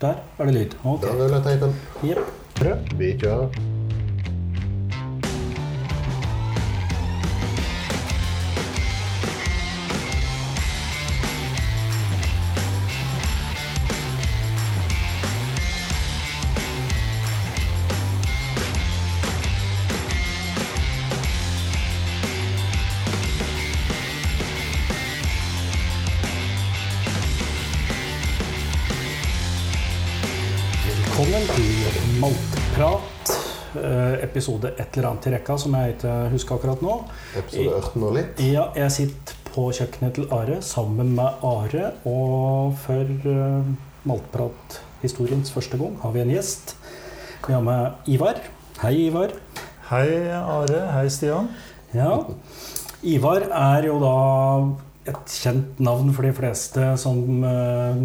Der er det lyd. Okay. Da ruller teipen. Jepp. Vi kjører. Episode et eller annet i rekka, som jeg ikke husker akkurat nå. Episode 18 og litt. Ja, jeg sitter på kjøkkenet til Are sammen med Are. Og for uh, Maltprat-historiens første gang har vi en gjest. Vi har med Ivar. Hei, Ivar. Hei Are, hei Stian. Ja. Ivar er jo da et kjent navn for de fleste som uh,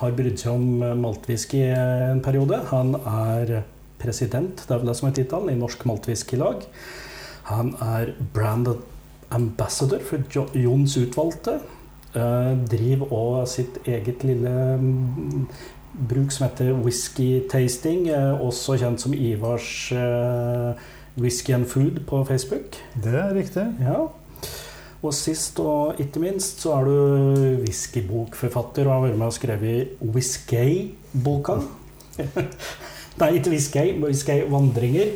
har brydd seg om eh, maltwhisky en periode. Han er president, det er vel det som er tittelen, i Norsk Maltwhiskylag. Han er brand ambassador for Jons Utvalgte. Eh, driver òg sitt eget lille mm, bruk som heter Whisky Tasting, eh, også kjent som Ivars eh, Whisky and Food på Facebook. Det er riktig. Ja. Og sist og ikke minst så er du whiskybokforfatter og har vært med og skrevet Whiskey-boka. Nei, ikke Whiskey, men Whiskey-vandringer.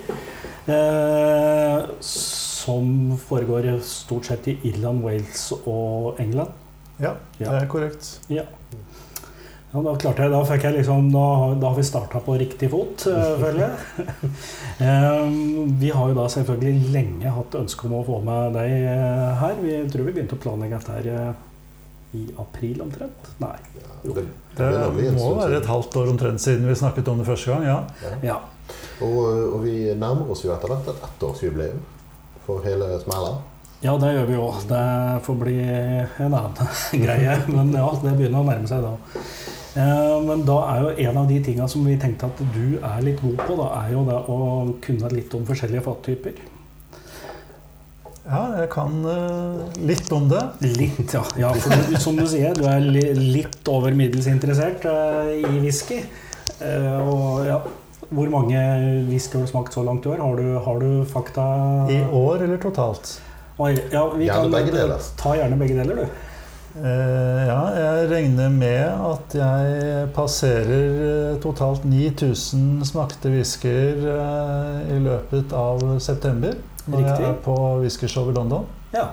Eh, som foregår stort sett i Irland, Wales og England. Ja, det er korrekt. Ja. Ja, da klarte jeg, da fikk jeg liksom, da, da har vi starta på riktig fot, eh, føler jeg. Em, vi har jo da selvfølgelig lenge hatt ønske om å få med deg eh, her. Vi tror vi begynte å planlegge dette her eh, i april omtrent. Nei. Det, det Det en må være et halvt år omtrent siden vi snakket om det første gang. ja. Ja. Og, og vi nærmer oss jo etter hvert et ettårsjubileum for hele smella. ja, det gjør vi jo. Det får bli en annen greie. Men ja, det begynner å nærme seg da. Eh, Men da er jo en av de tinga som vi tenkte at du er litt god på, da, er jo det å kunne litt om forskjellige fattyper. Ja, jeg kan uh, litt om det. Litt, ja. ja for du, som du sier, du er li, litt over middels interessert uh, i whisky. Uh, og ja, hvor mange whisky har du smakt så langt i år? Har du, har du fakta? I år eller totalt? Oi, ja, vi Gjerne kan begge deler. ta gjerne begge deler, du. Eh, ja, jeg regner med at jeg passerer totalt 9000 smakte whiskyer i løpet av september. Når Riktig. jeg er på whiskyshow i London. Ja.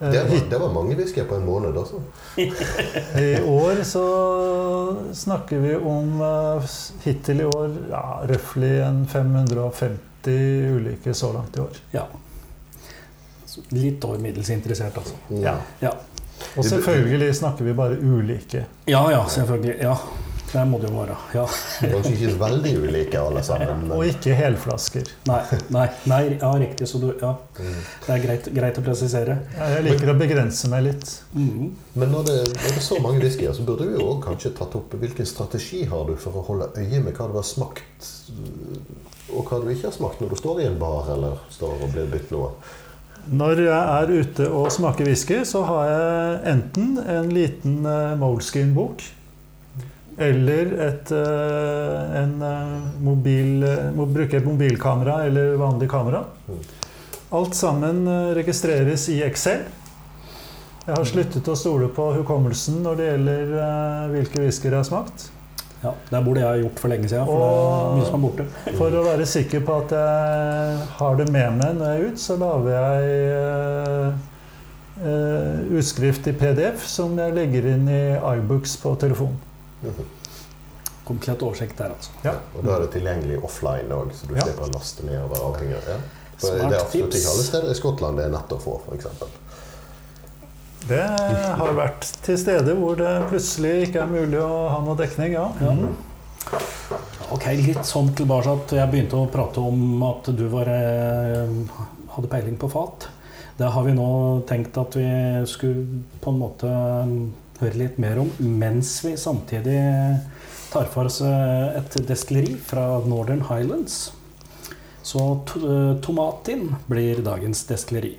Eh, Det var, det var mange whiskyer på en måned, altså. I år så snakker vi om eh, hittil i år ja, røftlig 550 ulike så langt i år. ja. Litt over middels interessert, altså. Ja. Ja, Og selvfølgelig snakker vi bare ulike. ja, ja selvfølgelig. Ja. Det må det jo være. Ja. Kanskje ikke veldig ulike alle sammen. Og ikke helflasker. Nei, nei, nei, ja, riktig. Så du, ja. Det er greit, greit å presisere. Ja, Jeg liker å begrense meg litt. Mhm. men når, det, når det er så mange whiskyer, så burde vi jo kanskje tatt opp hvilken strategi har du for å holde øye med hva du har smakt, og hva du ikke har smakt når du står i en bar eller står og blir bytt noe. Når jeg er ute og smaker whisky, så har jeg enten en liten uh, Moleskin-bok eller et, eh, en eh, mobil, eh, må bruke et mobilkamera eller vanlig kamera. Alt sammen registreres i Excel. Jeg har sluttet å stole på hukommelsen når det gjelder hvilke whiskyer jeg har smakt. Ja, det burde jeg ha gjort for lenge siden. For det er mye som er borte. For å være sikker på at jeg har det med meg når jeg er ute, så lager jeg Uh, utskrift i PDF som jeg legger inn i iBooks på telefonen. Komplett oversikt der, altså. Ja. Og da er det tilgjengelig offline òg, så du Ja. slipper å laste ned og være avhengig av ja. For Smart Det er absolutt ikke alle steder i Skottland det er nett å få, f.eks. Det har vært til steder hvor det plutselig ikke er mulig å ha noe dekning, ja. Ja. Ok, litt sånn tilbake at jeg begynte å prate om at du var, eh, hadde peiling på fat. Det har vi nå tenkt at vi skulle på en måte høre litt mer om, mens vi samtidig tar for oss eh, et destilleri fra Northern Highlands. Så to, eh, Tomatin blir dagens destilleri.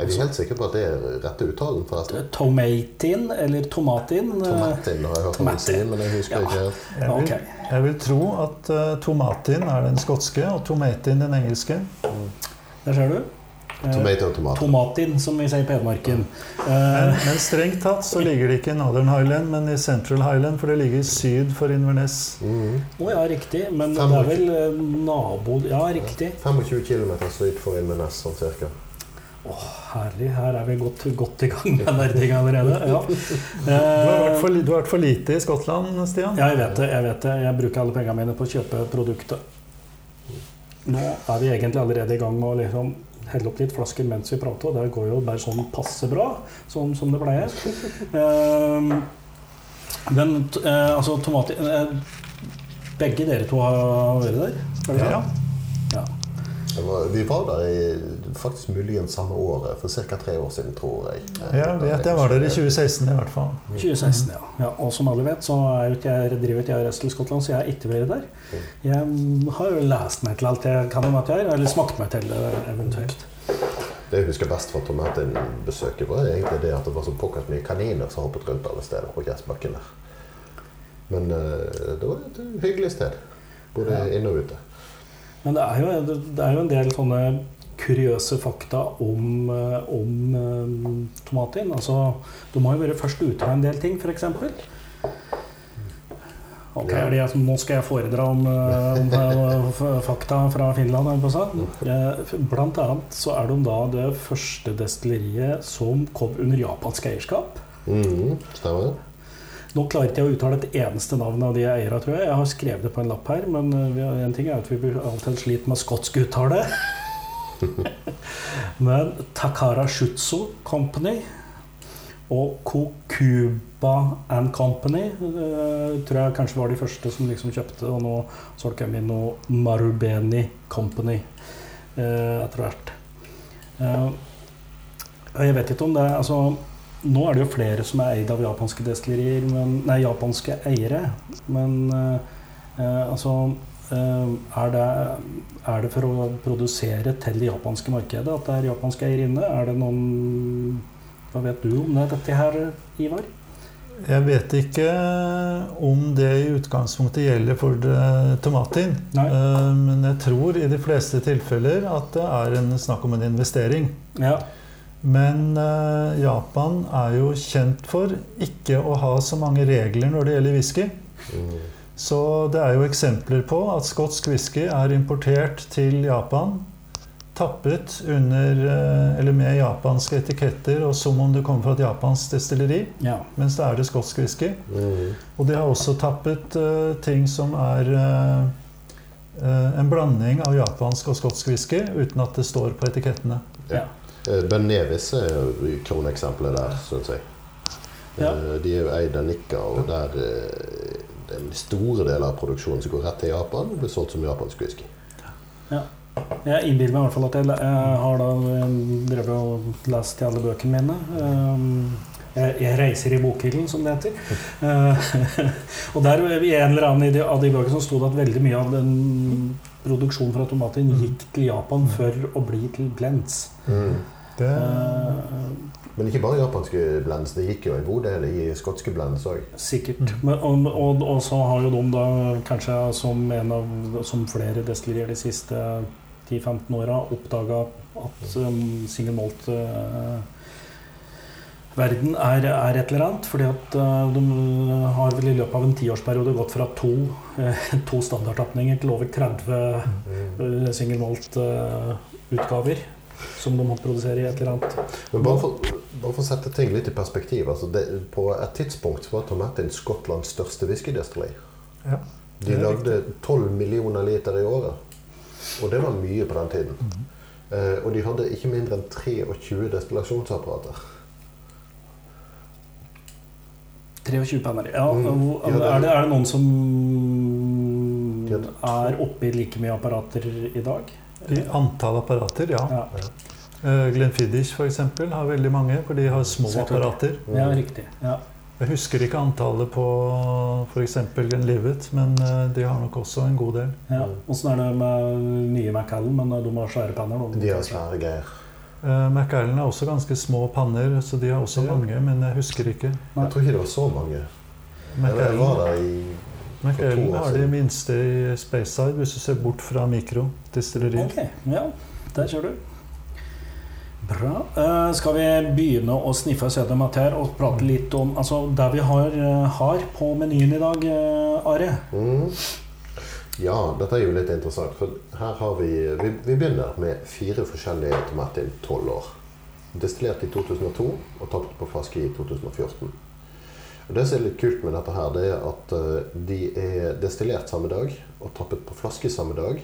Er vi helt sikre på at det er rette uttalen, forresten? Tomatin, eller tomatin. eh, Tomatin har jeg hørt noen si, men jeg husker Ja. ikke helt. Jeg vil, jeg vil tro at eh, tomatin er den skotske, og tomatin den engelske. Der ser du. Eh, Tomato og tomat. Tomatin, som vi sier i Hedmarken. Men, Eh, men strengt tatt så ligger det ikke i Northern Highland, men i Central Highland, for det ligger syd for Inverness. Å mm. oh, ja, riktig. Men det 25. er vel eh, nabo... Ja, riktig. 25 km syd for Inverness, sånn cirka. Herlig, her er vi godt, godt i gang med nerding allerede. Ja. Du har, vært Eh, for, du har vært for lite i Skottland, Stian. ja, jeg vet det. Jeg vet det. Jeg bruker alle pengene mine på å kjøpe produktet. Nå er vi egentlig allerede i gang med å liksom helle opp litt flasker mens vi prater, og det går jo bare sånn passe bra, sånn som det pleier. Eh, den, t- eh, altså tomater eh, Begge dere to har vært der? Er det Ja. ja. Det var, vi var der i faktisk muligens samme året, for ca. tre år siden, tror jeg. Jeg vet jeg var der i 2016 i hvert fall. 2016, ja. ja. Og som alle vet, så er jo ikke jeg, driver i jeg Wrestle Skottland, så jeg har ikke vært der. Jeg har jo lest meg til alt jeg kan om at jeg er, eller smakt meg til det eventuelt. Det jeg husker best fra Tomatin-besøket, var egentlig det at det var så pokkers mye kaniner som hoppet rundt alle steder på gressbakken der. Men eh, det var et hyggelig sted. Både Ja. inne og ute. Men det er, jo, det er jo en del sånne kuriøse fakta om, eh, om eh, tomatin. Altså, du må jo vært først ute med en del ting, f.eks. Ok, ja. det jeg Nå skal jeg foredra om, eh, om fakta fra Finland. Eh, Blant annet så er de da det første destilleriet som kom under japansk eierskap. Mm, stemmer? Nå klarer ikke jeg å uttale et eneste navn av de eierne, tror jeg. Jeg har skrevet det på en lapp her, men en ting er at vi alltid sliter med skotsk uttale. men Takara Shutsu Company og Kokuba and Company uh, tror jeg kanskje var de første som liksom kjøpte, og nå så jeg min noe Marubeni Company uh, etter hvert. Uh, jeg vet ikke om det altså, Nå er det jo flere som er eid av japanske destillerier, men, nei, japanske eiere. Men altså er, det, er det for å produsere til det japanske markedet at det er japanske eiere inne? Er det noen Hva vet du om det, dette her, Ivar? Jeg vet ikke om det i utgangspunktet gjelder for eh, tomatin. Eh, Men jeg tror i de fleste tilfeller at det er en snakk om en investering. Ja. Men eh, Japan er jo kjent for ikke å ha så mange regler når det gjelder whisky. Mhm. Så det er jo eksempler på at skotsk whisky er importert til Japan. Tappet under, eh, eller med japanske etiketter og som om det kommer fra et japansk destilleri. ja. Mens det er det skotsk whisky. Mm. Og de har også tappet uh, ting som er uh, uh, en blanding av japansk og skotsk whisky uten at det står på etikettene. ja. Eh, Ben Nevis er jo kroneksempelet der, syns jeg. Ja. De er jo eid av Nikka, og der den store deler av produksjonen som går rett til Japan, blir solgt som japansk whisky. Ja. Jeg innbiller meg i hvert fall at jeg, jeg har da drevet og lest i alle bøkene mine. Um, Jeg, jeg reiser i bokhyllen, som det heter. Eh, og der i en eller annen av de bøkene som sto det at veldig mye av den produksjonen fra tomaten gikk til Japan for å bli til blends. Det, Men ikke bare japanske blends. Det gikk jo en god del i skotske blends òg. Sikkert. Men, og, og, og så har jo de da kanskje som en av som flere destillerier de siste 10-15 åra oppdaga at um, single malt uh, verden er, er et eller annet. Fordi at uh, de har vel i løpet av en tiårsperiode gått fra to, uh, to standardtapninger til over 30 uh, single malt uh, utgaver. Som de må produsere i et eller annet. Men bare for, bare for å sette ting litt i perspektiv. Altså det, på et tidspunkt var var Tomatin Skottlands største whiskydestilleri. Ja, De lagde 12 millioner liter i året. Og det var mye på den tiden. Mhm. Eh, og de hadde ikke mindre enn 23 destillasjonsapparater. 23 penner. Ja, Mm. Ja, er, det, er det noen som er oppe i like mye apparater i dag? I antall apparater, ja. Ja, Uh, Glenfiddich f.eks. har veldig mange, for de har små apparater. ja riktig. Ja. Jeg husker ikke antallet på f.eks. Glenlivet, men eh, de har nok også en god del. Ja. Åssen er det med nye Macallen, Men de har svære panner? De har svære greier. Uh, Macallen er også ganske små panner, så de har også Ja. mange, men jeg husker ikke. Jeg tror ikke det var så mange. Jeg var der i Macallan er de minste i Spaceside, hvis du ser bort fra mikrodistillerier. Ok, ja. Der ser du. Bra. Uh, skal vi begynne å sniffe gjennom her og prate litt om altså, det vi har, eh, har på menyen i dag, uh, Are? Mm. Ja, dette er jo litt interessant. For her har vi Vi, vi begynner med fire forskjellige tomater i tolv år. Destillert i 2002 og tatt på flaske i 2014. Det som er litt kult med dette, her, det er at eh, de er destillert samme dag og tappet på flaske samme dag.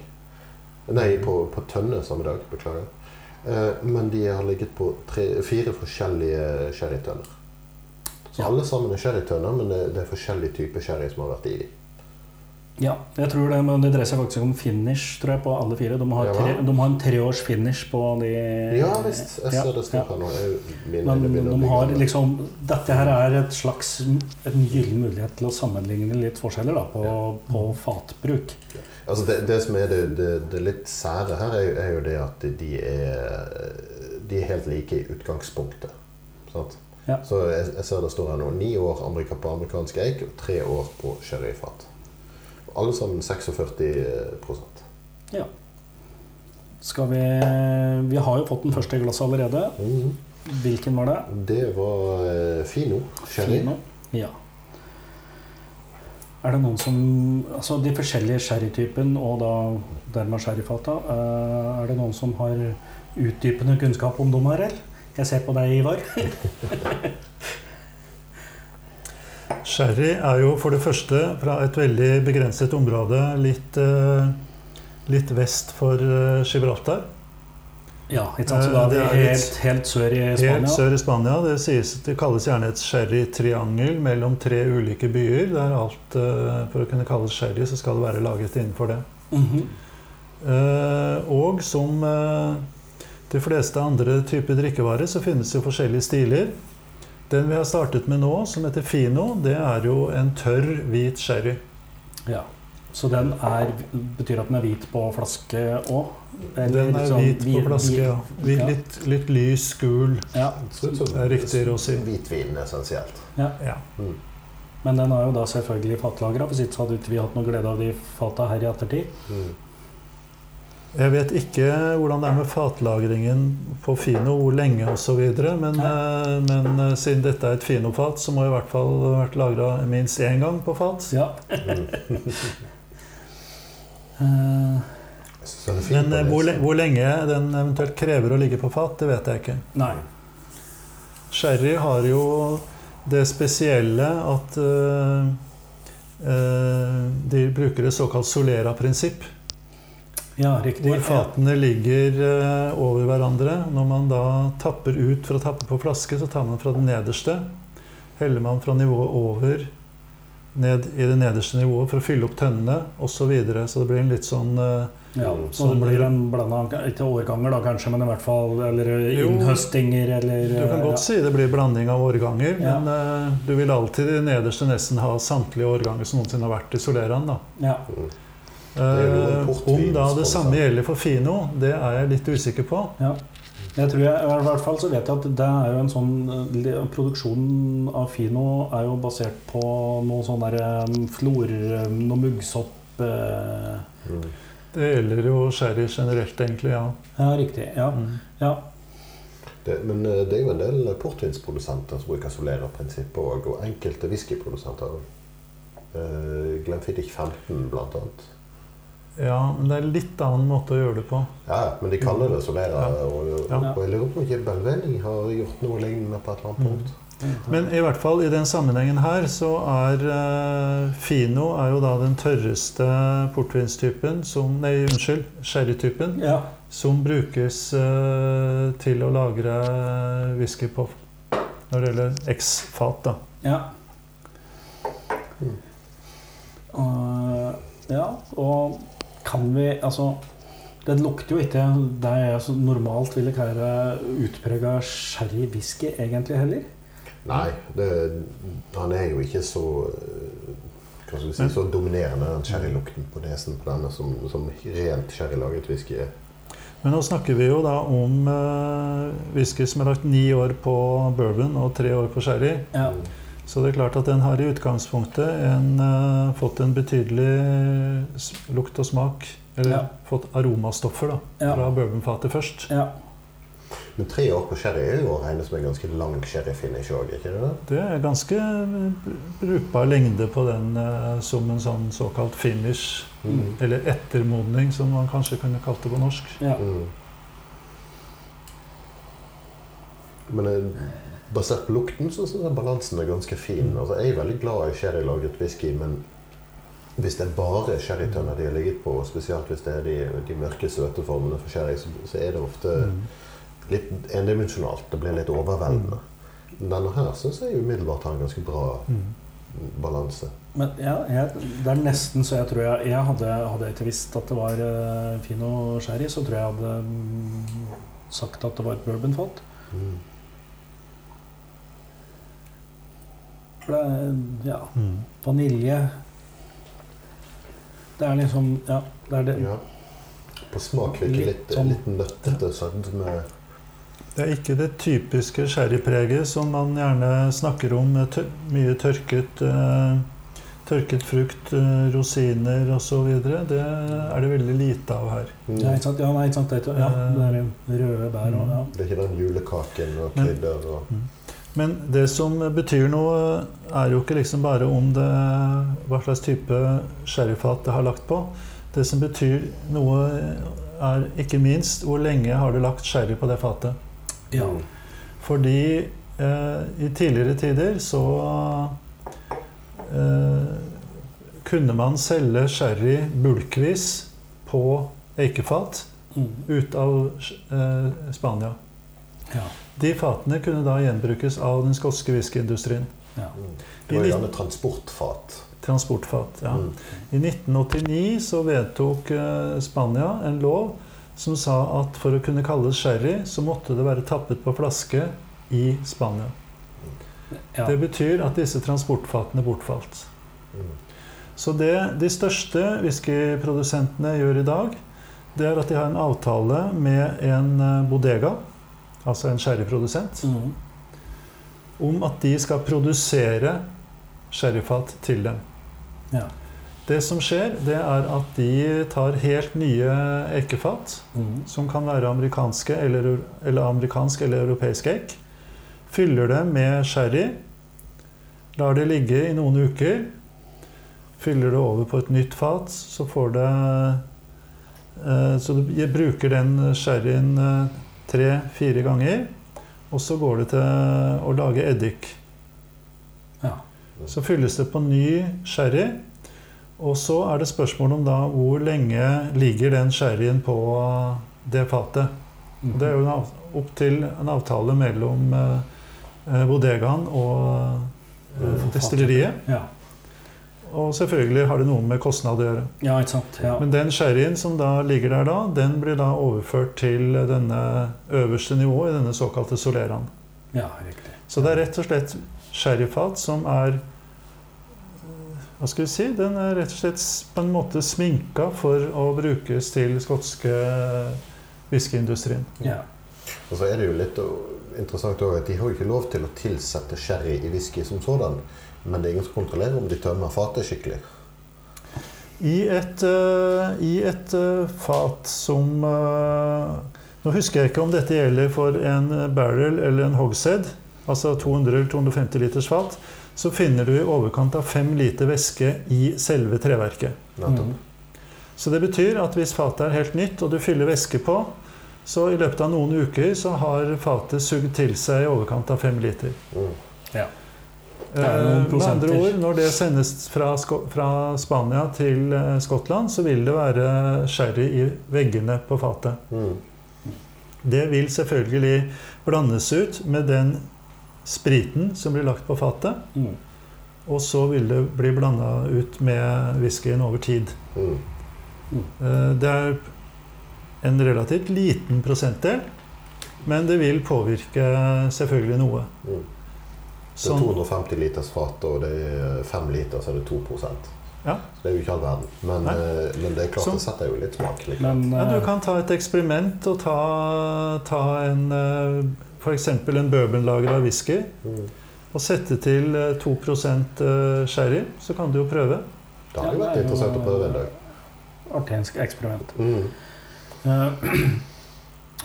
Nei, på, på tønne samme dag. Beklager. Eh, Men de har ligget på tre, fire forskjellige sherrytønner. Så Ja. alle sammen er sherrytønner, men det, det er forskjellige typer sherry som har vært i dem. Ja, jeg tror det, men det dreier seg faktisk om finish tror jeg, på alle fire. De har, Ja, tre, de har en treårs finish på de Ja visst. Jeg ser det står ja. her nå. Men de har liksom Dette her er et slags en gyllen mulighet til å sammenligne litt forskjeller da, på, på fatbruk. Altså det, det som er det, det, det litt sære her, er, jo- er jo det at de er, de er helt like i utgangspunktet. Sant? Ja. Så jeg, jeg ser det står her nå ni år amerika på amerikansk eik og tre år på sherryfat. Alle sammen 46% Ja. Skal vi Vi har jo fått den første glasset allerede. mm. Hvilken var det? Det var eh, Fino sherry. Fino. Ja. Er det noen som Altså de forskjellige sherrytypen og da dermed sherryfata, eh, er det noen som har utdypende kunnskap om dem her, eller? Jeg ser på deg, Ivar. Sherry er jo for det første fra et veldig begrenset område litt, eh, litt vest for eh, Gibraltar. Ja, ikke sant? Så da er Eh, Det er litt- helt, helt sør i Helt Spania. sør i Spania. Det, sies, det kalles gjerne et sherrytriangel mellom tre ulike byer. Der alt, For å kunne kalles sherry, så skal det være laget innenfor det. Mm -hmm. og som de fleste andre typer drikkevarer, så finnes det forskjellige stiler. Den vi har startet med nå, som heter Fino, det er jo en tørr, hvit sherry. Ja. Så den er, betyr at den er hvit på flaske òg? Den er hvit på flaske, ja. Hvit, ja. litt, litt lys, gul. Ja, Det er riktig å si. hvitvin essensielt. ja. Ja. Mm. Men den er jo da selvfølgelig fatlagra, for sitt, så hadde ikke vi hatt noe glede av de fata her i ettertid. Mm. Jeg vet ikke hvordan det er med fatlagringen på Fino, hvor lenge osv. Men, eh, men eh, siden dette er et Fino-fat, så må det i hvert fall ha vært lagra minst én gang på fat. Ja. Men eh, hvor, hvor lenge den eventuelt krever å ligge på fat, det vet jeg ikke. nei. Sherry har jo det spesielle at uh, uh, de bruker et såkalt solera-prinsipp. Ja, riktig. Hvor fatene ligger eh, over hverandre. Når man da tapper ut for å tappe på flaske, så tar man fra det nederste. Heller man fra nivået over ned i det nederste nivået for å fylle opp tønnene osv. Så, videre. så det blir en litt sånn eh, Ja, så det blir en blanda Ikke årganger, da kanskje, men i hvert fall Eller innhøstinger, eller Du kan godt godt si det blir blanding av årganger, Ja. men uh, du vil alltid i det nederste nesten ha samtlige årganger som noensinne har vært i Soleraen. da. Ja. Om da det samme gjelder for Fino, det er jeg litt usikker på. ja. Jeg tror jeg, I hvert fall så vet jeg at det er jo en sånn eh, Produksjonen av Fino er jo basert på noe sånn der eh, flor... eh, Noe muggsopp eh, Mm. Det gjelder jo sherry generelt, egentlig. ja. Ja, riktig. Ja. Mm. ja. Det, men eh, det er jo en del portvinsprodusenter som bruker solera-prinsippet òg, og enkelte whiskyprodusenter. Uh, Glenfiddich 15 blant annet. Ja, men det er en litt annen måte å gjøre det på. Ja, men de kaller det solera. Ja. Og, jeg lurer på om ikke Belveni har gjort noe lignende på et eller annet punkt. Men i hvert fall i den sammenhengen her så er eh, Fino er jo da den tørreste portvinstypen som Nei, unnskyld, sherrytypen ja. som brukes eh, til å lagre whisky på når det gjelder X-fat. da. Ja. Mm. Og, ja, og kan vi Altså, det lukter jo ikke det jeg så normalt ville kalle utprega sherry whisky, egentlig heller. Nei, det, han er jo ikke så eh, hva skal vi si, så dominerende, den sherrylukten på nesen på denne, som, som rent sherrylaget whisky er. Men nå snakker vi jo da om uh, whisky som er lagt ni år på bourbon og tre år på sherry. Ja. Så det er klart at den har i utgangspunktet en, uh, fått en betydelig lukt og smak. Eller Ja. fått aromastoffer da, Ja. fra bourbonfatet først. ja. Men tre år på sherry er jo å regne som en ganske lang sherryfinish òg, ikke det? Det er ganske brukbar lengde på den uh, som en sånn såkalt finish. Mm. Eller ettermodning, som man kanskje kunne kalt det på norsk. ja. Mm. Men eh, basert på lukten så syns jeg balansen er ganske fin. Altså, jeg er veldig glad i sherrylagret whisky, men hvis det er bare sherrytønner de har ligget på, og spesielt hvis det er de, de mørke, søte formene for sherry, så, så er det ofte Mm. litt endimensjonalt. Det blir litt overveldende. Denne her syns jeg umiddelbart har en ganske bra Mm. balanse. Men ja, jeg, det er nesten så jeg tror jeg, jeg hadde, hadde jeg ikke visst at det var uh, og Sherry, så tror jeg jeg hadde mm, sagt at det var et bourbonfat. Mm. Er ja, Mm. vanilje Det er liksom Ja, det er det. Ja. På smak virker Litt litt, sånn- litt nøttete sødme. Det er ikke det typiske sherrypreget som man gjerne snakker om. med tør mye tørket, eh, tørket frukt, eh, rosiner osv. Det er det veldig lite av her. Mm. Ja, ikke sant? Ja, nei, ikke sant? Det, ja, det er røde bær og ja. Det er ikke den julekaken og krydder og Men det som betyr noe, er jo ikke liksom bare om det, hva slags type sherryfat det har lagt på. Det som betyr noe, er ikke minst hvor lenge har du lagt sherry på det fatet. ja. Fordi eh, i tidligere tider så eh, kunne man selge sherry bulkvis på eikefat Mm. ut av eh, Spania. Ja. De fatene kunne da gjenbrukes av den skotske whiskyindustrien. ja. Mm. Det var gjerne transportfat. Transportfat. ja. Mm. I 1989 så vedtok eh, Spania en lov som sa at for å kunne kalles sherry, så måtte det være tappet på flaske i Spania. ja. Det betyr at disse transportfatene bortfalt. Mm. Så det de største whiskyprodusentene gjør i dag, det er at de har en avtale med en eh, bodega, altså en sherryprodusent, Mm. om at de skal produsere sherryfat til dem. ja. Det som skjer, det er at de tar helt nye ekefat, Mm. som kan være amerikanske eller, eller amerikansk eller europeisk eik, fyller det med sherry, lar det ligge i noen uker, fyller det over på et nytt fat, så får det eh, Så du bruker den sherryen eh, tre-fire ganger, og så går det til å lage eddik. ja. Så fylles det på ny sherry. Og så er det spørsmål om da hvor lenge ligger den sherryen på det fatet. Mm. Det er jo opp til en avtale mellom eh, eh, bodegaen og eh, destilleriet. Ja. Og selvfølgelig har det noe med kostnad å gjøre. ja, ikke sant. Ja. Men den sherryen som da ligger der da, den blir da overført til denne øverste nivået i denne såkalte soleraen. ja, riktig. Så det er rett og slett sherryfat som er Hva skal vi si? Den er rett og slett på en måte sminka for å brukes til skotske whiskyindustrien. Ja. Og så er det jo litt interessant også at de har ikke lov til å tilsette sherry i whisky som sådan. Men det er ingen som kontrollerer om de tømmer fatet skikkelig. I et, uh, i et uh, fat som uh, Nå husker jeg ikke om dette gjelder for en barrel eller en hogshead, altså 200 eller 250 liters fat, så finner du i overkant av 5 liter væske i selve treverket. Mm. Så det betyr at hvis fatet er helt nytt, og du fyller væske på, så i løpet av noen uker så har fatet sugd til seg i overkant av 5 liter. Mm. Ja. Eh, med andre ord, når det sendes fra, fra Spania til eh, Skottland, så vil det være sherry i veggene på fatet. Mm. Det vil selvfølgelig blandes ut med den spriten som blir lagt på fatet, Mm. og så vil det bli blanda ut med whiskyen over tid. Mm. Eh, Det er en relativt liten prosentdel, men det vil påvirke selvfølgelig noe. Det er Sånn, 250 liters fat, og det er 5 liter, så er det 2% Ja. Det er jo ikke all verden. Men, eh, men det er klart Så- det setter jo litt smak. Liksom. Men Ja, du eh, kan ta et eksperiment og ta, ta en f.eks. en bourbonlagra whisky Mm. og sette til eh, 2 eh, sherry. Så kan du jo prøve. Det hadde Ja, vært er interessant å prøve en dag. artig eksperiment. Mm. Eh,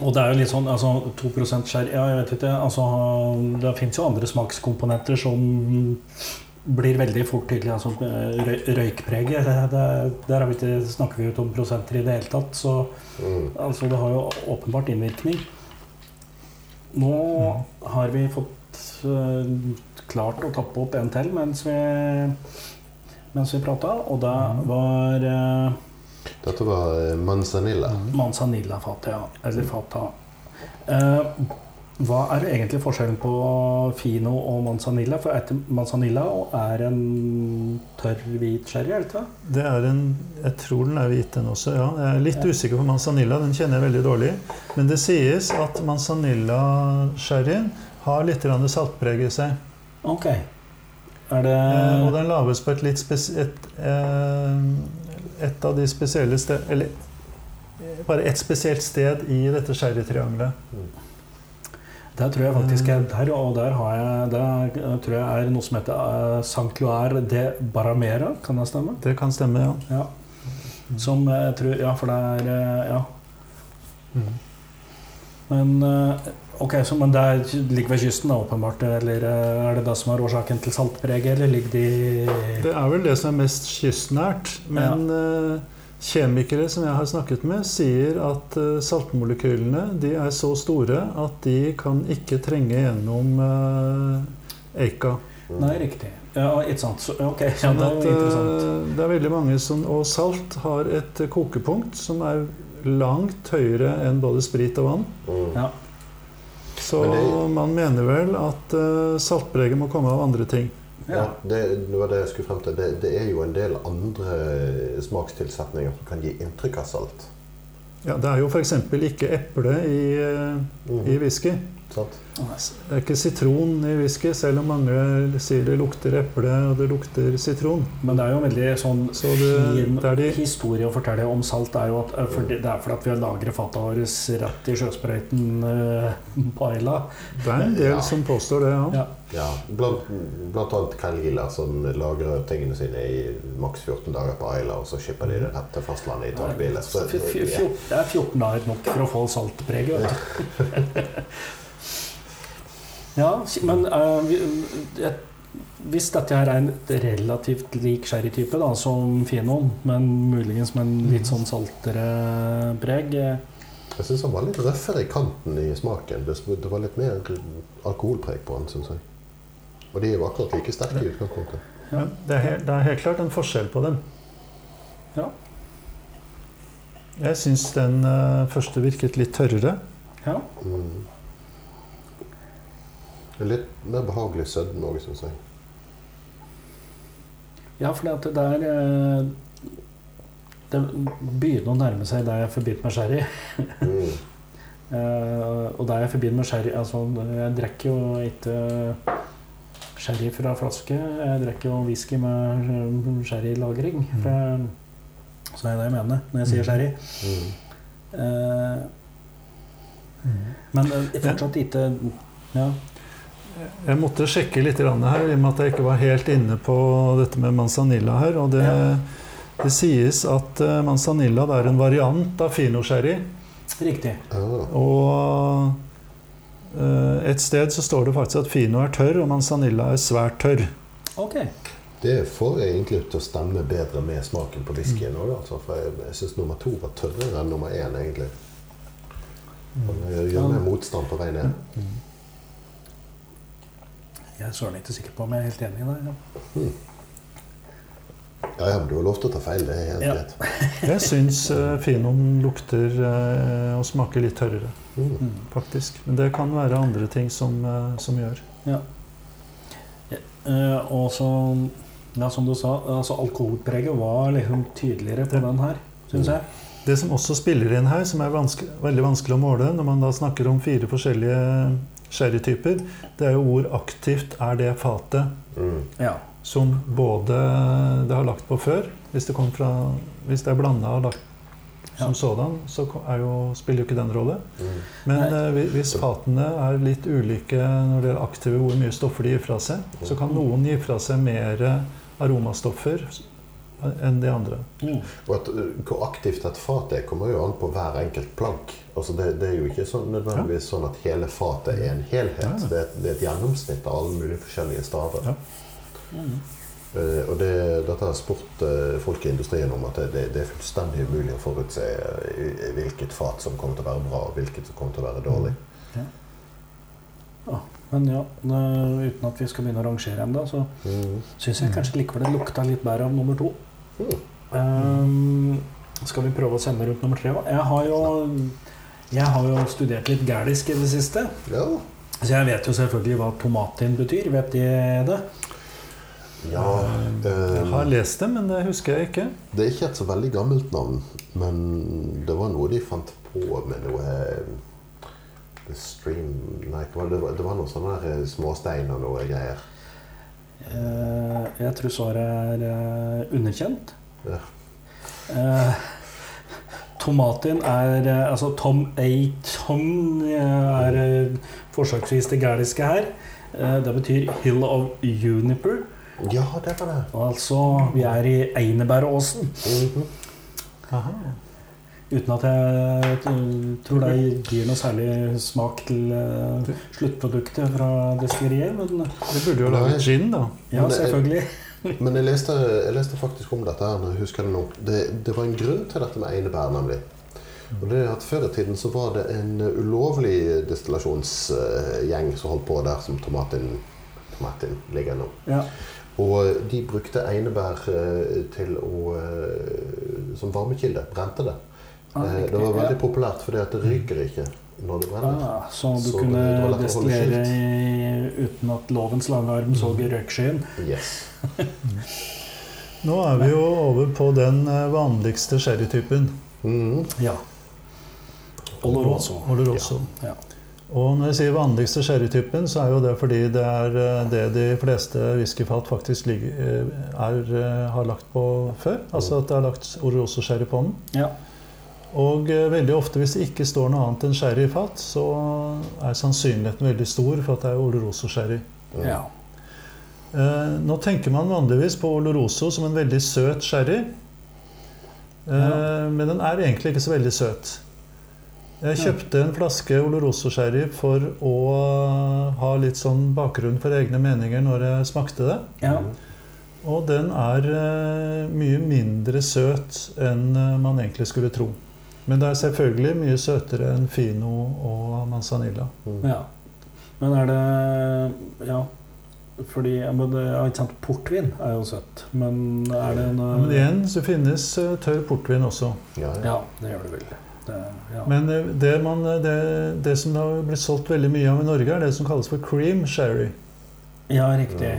og det er jo litt sånn altså 2 sherry Ja, jeg vet ikke. Altså, det fins jo andre smakskomponenter som blir veldig fort tydelig. Altså, røykpreget. Der har vi ikke, snakker vi jo ikke om prosenter i det hele tatt. Så Mm. altså, det har jo åpenbart innvirkning. Nå har vi fått uh, klart å tappe opp en til mens vi, mens vi prata, og det var eh, Dette var eh, manzanilla. Manzanilla-fatet, ja. Eller fata. Eh, hva er egentlig forskjellen på fino og manzanilla? For etter manzanilla er en tørr hvit sherry, er det ikke det? Det er en, jeg tror den er hvit, den også. ja. Jeg er litt Ja. usikker på manzanilla. Den kjenner jeg veldig dårlig. Men det sies at manzanilla-sherryen har litt saltpreg i seg. Ok. Er det Eh, og den lages på et litt spesielt eh, et av de spesielle sted... Eller eh, bare ett spesielt sted i dette sherrytriangelet. Der tror jeg faktisk er der, og der har jeg Der eh, tror jeg er noe som heter uh, Sancloir de Baramera. Kan det stemme? Det kan stemme, ja. Ja. Som jeg tror Ja, for det er eh, Ja. Men eh, Ok, så, men det er, ligger ved kysten, da, åpenbart? Eller eh, er det det som er årsaken til saltpreget, eller ligger de Det er vel det som er mest kystnært. Men eh, kjemikere som jeg har snakket med, sier at eh, saltmolekylene de er så store at de kan ikke trenge gjennom eika. Nei, riktig. Ja, ikke sant. Så, ok, ja, Sånn det er interessant. det er veldig mange som Og salt har et kokepunkt som er langt høyere enn både sprit og vann. Ja. Så det- man mener vel at uh, saltpreget må komme av andre ting. Ja, det, det var det jeg skulle frem til. Det, det er jo en del andre smakstilsetninger som kan gi inntrykk av salt. Ja, Det er jo f.eks. ikke eple i, eh, Mm. i whisky. Sant? Det er ikke sitron i whisky, selv om mange sier det lukter eple og det lukter sitron. Men det er jo en veldig sånn Så det- fin det de- historie å fortelle om salt. Er jo at, eh, for det det er fordi at vi har lagret fata vårt rett i sjøsprøyten uh, på Aila. Det er en del Ja. som påstår det, ja. Ja. Ja, blant, blant annet Kalila, som lagrer tingene sine i maks 14 dager på Aila, og så skipper de det rett til fastlandet i fjor- Det er 14 dager nok for å få saltpreget. Ja, men uh, hvis dette her er en relativt lik sherrytype da, som Finoen, men muligens med en litt sånn saltere preg Jeg syns han var litt røffere i kanten i smaken. Det, det var litt mer alkoholpreg på han, syns jeg. Og de er jo akkurat like sterke i utgangspunktet. Ja, det, er helt, det er helt klart en forskjell på dem. Ja. Jeg syns den eh, første virket litt tørrere. Ja. Mm. Er Litt mer behagelig sødme òg, syns jeg. Ja, for det er eh, Det begynner å nærme seg der jeg forbinder med sherry. Mm. Eh, og der jeg forbinder med sherry altså, Jeg drikker jo ikke sherry fra flaske. Jeg drikker jo whisky med eh, sherrylagring. Mm. Så det er det jeg mener når jeg sier sherry. Mm. Eh, men eh, fortsatt ikke Ja. Jeg måtte sjekke litt her, i og med at jeg ikke var helt inne på dette med manzanilla her. Og det, Ja. det sies at eh, manzanilla det er en variant av finosherry. Riktig. Ah, Og eh, et sted så står det faktisk at fino er tørr, og manzanilla er svært tørr. Ok. det får jeg egentlig til å stemme bedre med smaken på whiskyen òg, altså. For jeg, jeg syns nummer to var tørrere enn nummer én, egentlig. Det gjør mer motstand på vei ned. Jeg er søren ikke sikker på om jeg er helt enig i det. Ja. Ja, ja, men du har lov til å ta feil. Det er helt Ja. greit. Jeg syns uh, finoen lukter uh, og smaker litt tørrere, Mm. Faktisk. Men det kan være andre ting som, uh, som gjør. Eh, og så, ja, som du sa, altså alkoholpreget var liksom tydeligere på Ja. den her, syns jeg. Det som også spiller inn her, som er vanske, veldig vanskelig å måle når man da snakker om fire forskjellige sherrytyper, det er jo hvor aktivt er det fatet Mm. Ja. som både det har lagt på før. Hvis det, fra, hvis det er blanda og lagt Ja. som sådan, så er jo, spiller jo ikke den rolle. Mm. Men eh, hvis fatene er litt ulike når det er aktive, hvor mye stoffer de gir fra seg, så kan noen gi fra seg mer aromastoffer enn de andre. Mm. Og at, uh, hvor aktivt et fat er, kommer jo an på hver enkelt plank. Altså det, det er jo ikke sånn, nødvendigvis sånn at hele fatet er en helhet. Ja. Det, er, et- det er et gjennomsnitt av alle mulige forskjellige staver. Ja. Mm. Uh, og det, dette har spurt uh, folk i industrien om at det, det, det er fullstendig umulig å forutse eh, hvilket fat som kommer til å være bra, og hvilket som kommer til å være dårlig. Men ja, det, uten at vi skal begynne å rangere ennå, så Mm. syns jeg kanskje likevel det lukta litt bedre av nummer to. Ehm, skal vi prøve å sende rundt nummer tre? Jeg, har jo- jeg har jo studert litt gælisk i det siste. Ja. Så jeg vet jo selvfølgelig hva tomatin betyr. Vet de det? ja Jeg har eh, lest det, men det husker jeg ikke. det er ikke et så veldig gammelt navn, men det var noe de fant på med noe eh, The Stream Nei, det, var, det var noen sånne eh, småstein og noe greier. Eh, jeg tror svaret er eh, underkjent. Ja. Eh, tomatin er Altså Tom A. Tom eh, er forsøksvis det gæliske her. Det betyr 'Hill of Uniper'. Ja, det var det. Altså, vi er i Einebæråsen. Mm Aha. Uten at jeg eh, tror det gir noe særlig smak til eh, sluttproduktet fra destilleriet. Men Det burde jo Nei. lage gin, da. ja, selvfølgelig. Men jeg leste, jeg leste faktisk om dette her, jeg husker det nå. Det, det var en grunn til dette med einebær, nemlig. Og det at Før i tiden så var det en ulovlig destillasjonsgjeng som holdt på der som tomaten, tomaten ligger nå. Ja. Og de brukte einebær eh, til å, eh, som varmekilde. Brente det. Ah, Eh, Det var veldig populært fordi at det ryker ikke når det brenner. Ah, så du Så kunne det destillere uten at lovens lange arm så i røykskyen? Yes. Nå er vi jo over på den eh, vanligste sherrytypen. Mm. Ja. Oloroso. Oloroso. Ja. Og når jeg sier vanligste sherrytypen, så er jo det fordi det er eh, det de fleste whiskyfat faktisk ligger, er, har lagt på før. Altså at det er lagt Oloroso-sherry på den. Ja. Og eh, veldig ofte hvis det ikke står noe annet enn sherry i fat, så er sannsynligheten veldig stor for at det er Oloroso-sherry. Ja. Eh, nå tenker man vanligvis på Oloroso som en veldig søt sherry. Eh, Ja. Men den er egentlig ikke så veldig søt. Jeg kjøpte en flaske Oloroso-sherry for å ha litt sånn bakgrunn for egne meninger når jeg smakte det. ja. Og den er mye mindre søt enn man egentlig skulle tro. Men det er selvfølgelig mye søtere enn Fino og Manzanilla. Mm. ja. Men er det Ja. Fordi ja, men ja, ikke sant, Portvin er jo søtt, men er det noe Men igjen så finnes eh, tørr portvin også. Ja, ja. Ja, det gjør det vel. Det, ja. Men eh, det, man, eh, det, det som det har blitt solgt veldig mye av i Norge, er det som kalles for cream sherry. ja, riktig.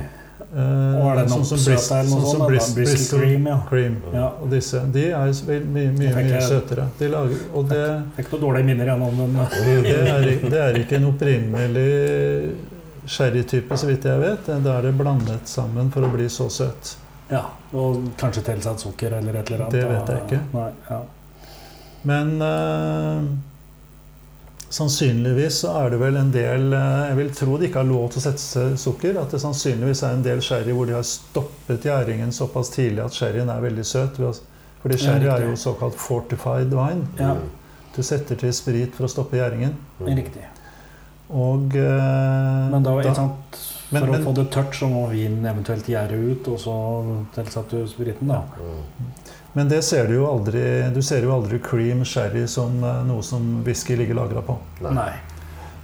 Eh, Og er det sånn som søt Bris- eller sånn som sånt? Bris- Bristol cream, ja. cream. ja. Og disse, de er jo mye, mye, mye søtere. De lager, og det, Fikk noen dårlige minner gjennom den. det, er, det er ikke en opprinnelig sherrytype, så vidt jeg vet. Da er det blandet sammen for å bli så søt. Ja, Og kanskje tilsatt sukker eller et eller annet. Det vet jeg ikke. Nei, ja. Men eh, sannsynligvis så er det vel en del eh, Jeg vil tro de ikke har lov til å sette seg sukker. At det sannsynligvis er en del sherry hvor de har stoppet gjæringen såpass tidlig at sherryen er veldig søt. Fordi sherry er jo såkalt fortified wine. ja, Du setter til sprit for å stoppe gjæringen. Mm. riktig. Og eh, Men da, da- sant, for Men- men- å få det tørt, så må vinen eventuelt gjære ut, og så tilsatt du spriten, da. Men det ser du jo aldri Du ser jo aldri cream sherry som eh, noe som whisky ligger lagra på. Nei.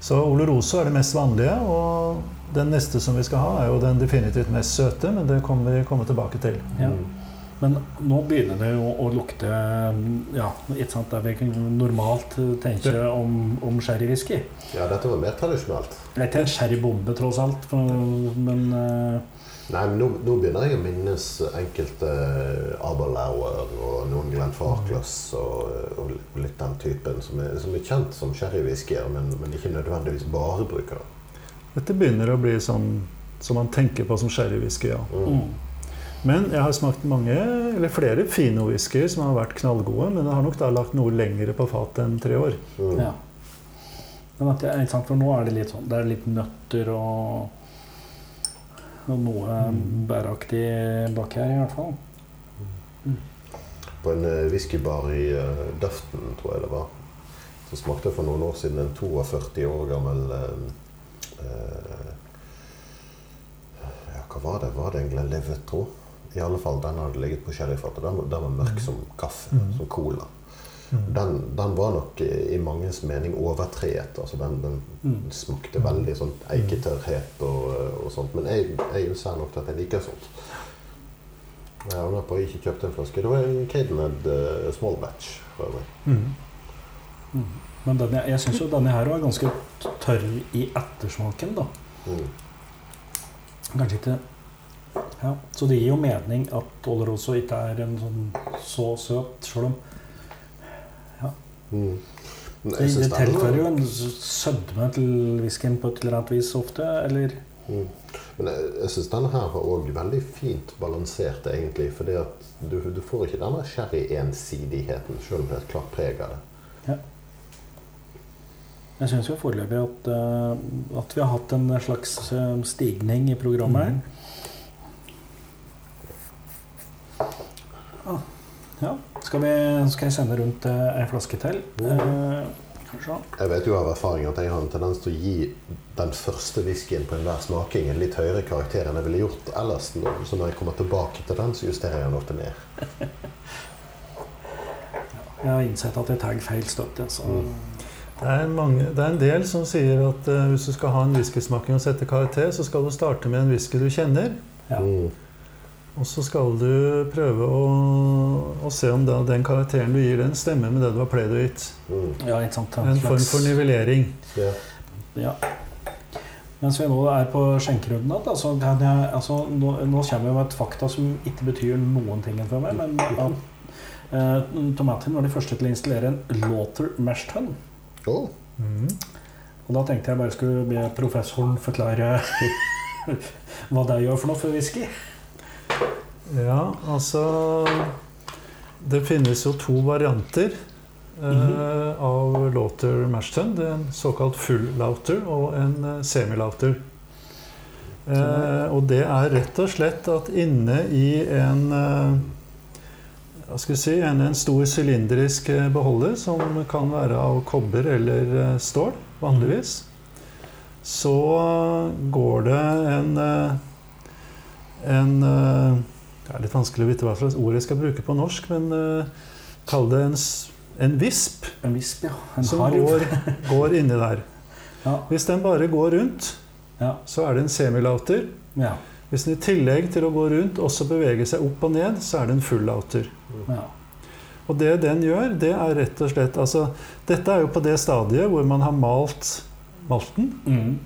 Så Oloroso er det mest vanlige, og den neste som vi skal ha, er jo den definitivt mest søte, men det kommer vi komme tilbake til. Ja. Mm. Men nå begynner det jo å lukte Ja, ikke sant, der vi normalt tenker om, om sherrywhisky. Ja, dette var mer tradisjonelt. Det er ikke en sherrybombe, tross alt, for, men eh, Nei, men nå, nå begynner jeg å minnes enkelte Aberlauer og noen Glenn Farkless og, og litt den typen som er, som er kjent som sherrywhiskyer, men, men ikke nødvendigvis bare bruker. Dette begynner å bli sånn som man tenker på som sherrywhisky, ja. Mm. mm. Men jeg har smakt mange, eller flere fine whiskyer som har vært knallgode, men jeg har nok da lagt noe lengre på fatet enn tre år. Mm. Ja. Men at det er interessant, for nå er det litt sånn Det er litt nøtter og noe bæraktig bak her, i hvert fall. På en eh, whiskybar i eh, Dufton, tror jeg det var, så smakte jeg for noen år siden en 42 år gammel eh, eh, Ja, hva var det? Var det en Glenlivet, tro? I alle fall, den hadde ligget på sherryfatet. den, var- den var mørk som kaffe. Mm. Som cola. Den, den var nok i mangens mening overtreet. Altså den, den Mm. smakte veldig sånn eiketørrhet og, og sånt. Men jeg, jeg ser nok at jeg liker sånt. Jeg angrer på at jeg ikke kjøpte en flaske. Det var en Cadenhead uh, small batch. for øvrig. Mm. Mm. Men denne, jeg syns jo denne her var ganske tørr i ettersmaken, da. Mm. Kanskje ikke Ja, Så det gir jo mening at Oloroso ikke er en sånn så søt, sjøl om Mm. Det, det tilfører jo en sødme til whiskyen på et eller annet vis ofte, eller Mm. Men jeg, jeg syns denne her var òg veldig fint balansert, egentlig. at du, du får ikke denne sherry-ensidigheten, selv om det er et klart preg av det. Jeg syns jo foreløpig at, uh, at vi har hatt en slags eh, stigning i programmet Mm. Ah, ja. Skal, vi, skal jeg sende rundt eh, ei flaske til? Eh, kanskje. Jeg vet jo av erfaring at jeg har en tendens til å gi den første whiskyen på enhver smaking en litt høyere karakter enn jeg ville gjort ellers. Så når jeg kommer tilbake til den, så justerer jeg den ofte ned. Jeg har innsett at jeg tar feil støtte. Så. Mm. Det er, mange, det er en del som sier at uh, hvis du skal ha en whiskysmaking og sette karakter, så skal du starte med en whisky du kjenner. Ja. Mm. Og så skal du prøve å, å se om da, den karakteren du gir, den stemmer med det du har pleid å gitt. Mm. ja, ikke sant? En form for nivellering. Ja. Ja. Mens vi nå er på skjenkerunden altså, altså, nå, nå kommer med et fakta som ikke betyr noen ting for meg. Men ja, eh, Tomatin var de første til å installere en Lauter Mash Tun. Å, Mhm. Og da tenkte jeg bare skulle be professoren forklare hva det gjør for noe for whisky. Ja, altså Det finnes jo to varianter eh, Mhm. av lauter mashton. Det er en såkalt full lauter og en semi-Lauter. Eh, og det er rett og slett at inne i en eh, hva skal vi si, en, en stor sylindrisk eh, beholder, som kan være av kobber eller eh, stål, vanligvis, så går det en eh, en eh, Det er litt vanskelig å vite hva slags ord jeg skal bruke på norsk, men uh, kall det en, en visp En visp, ja. En som går, går inni der. Ja. Hvis den bare går rundt, Ja. så er det en semilauter. Ja. Hvis den i tillegg til å gå rundt også beveger seg opp og ned, så er det en full-lauter. ja. Og det den gjør, det er rett og slett altså, Dette er jo på det stadiet hvor man har malt malten. Mm.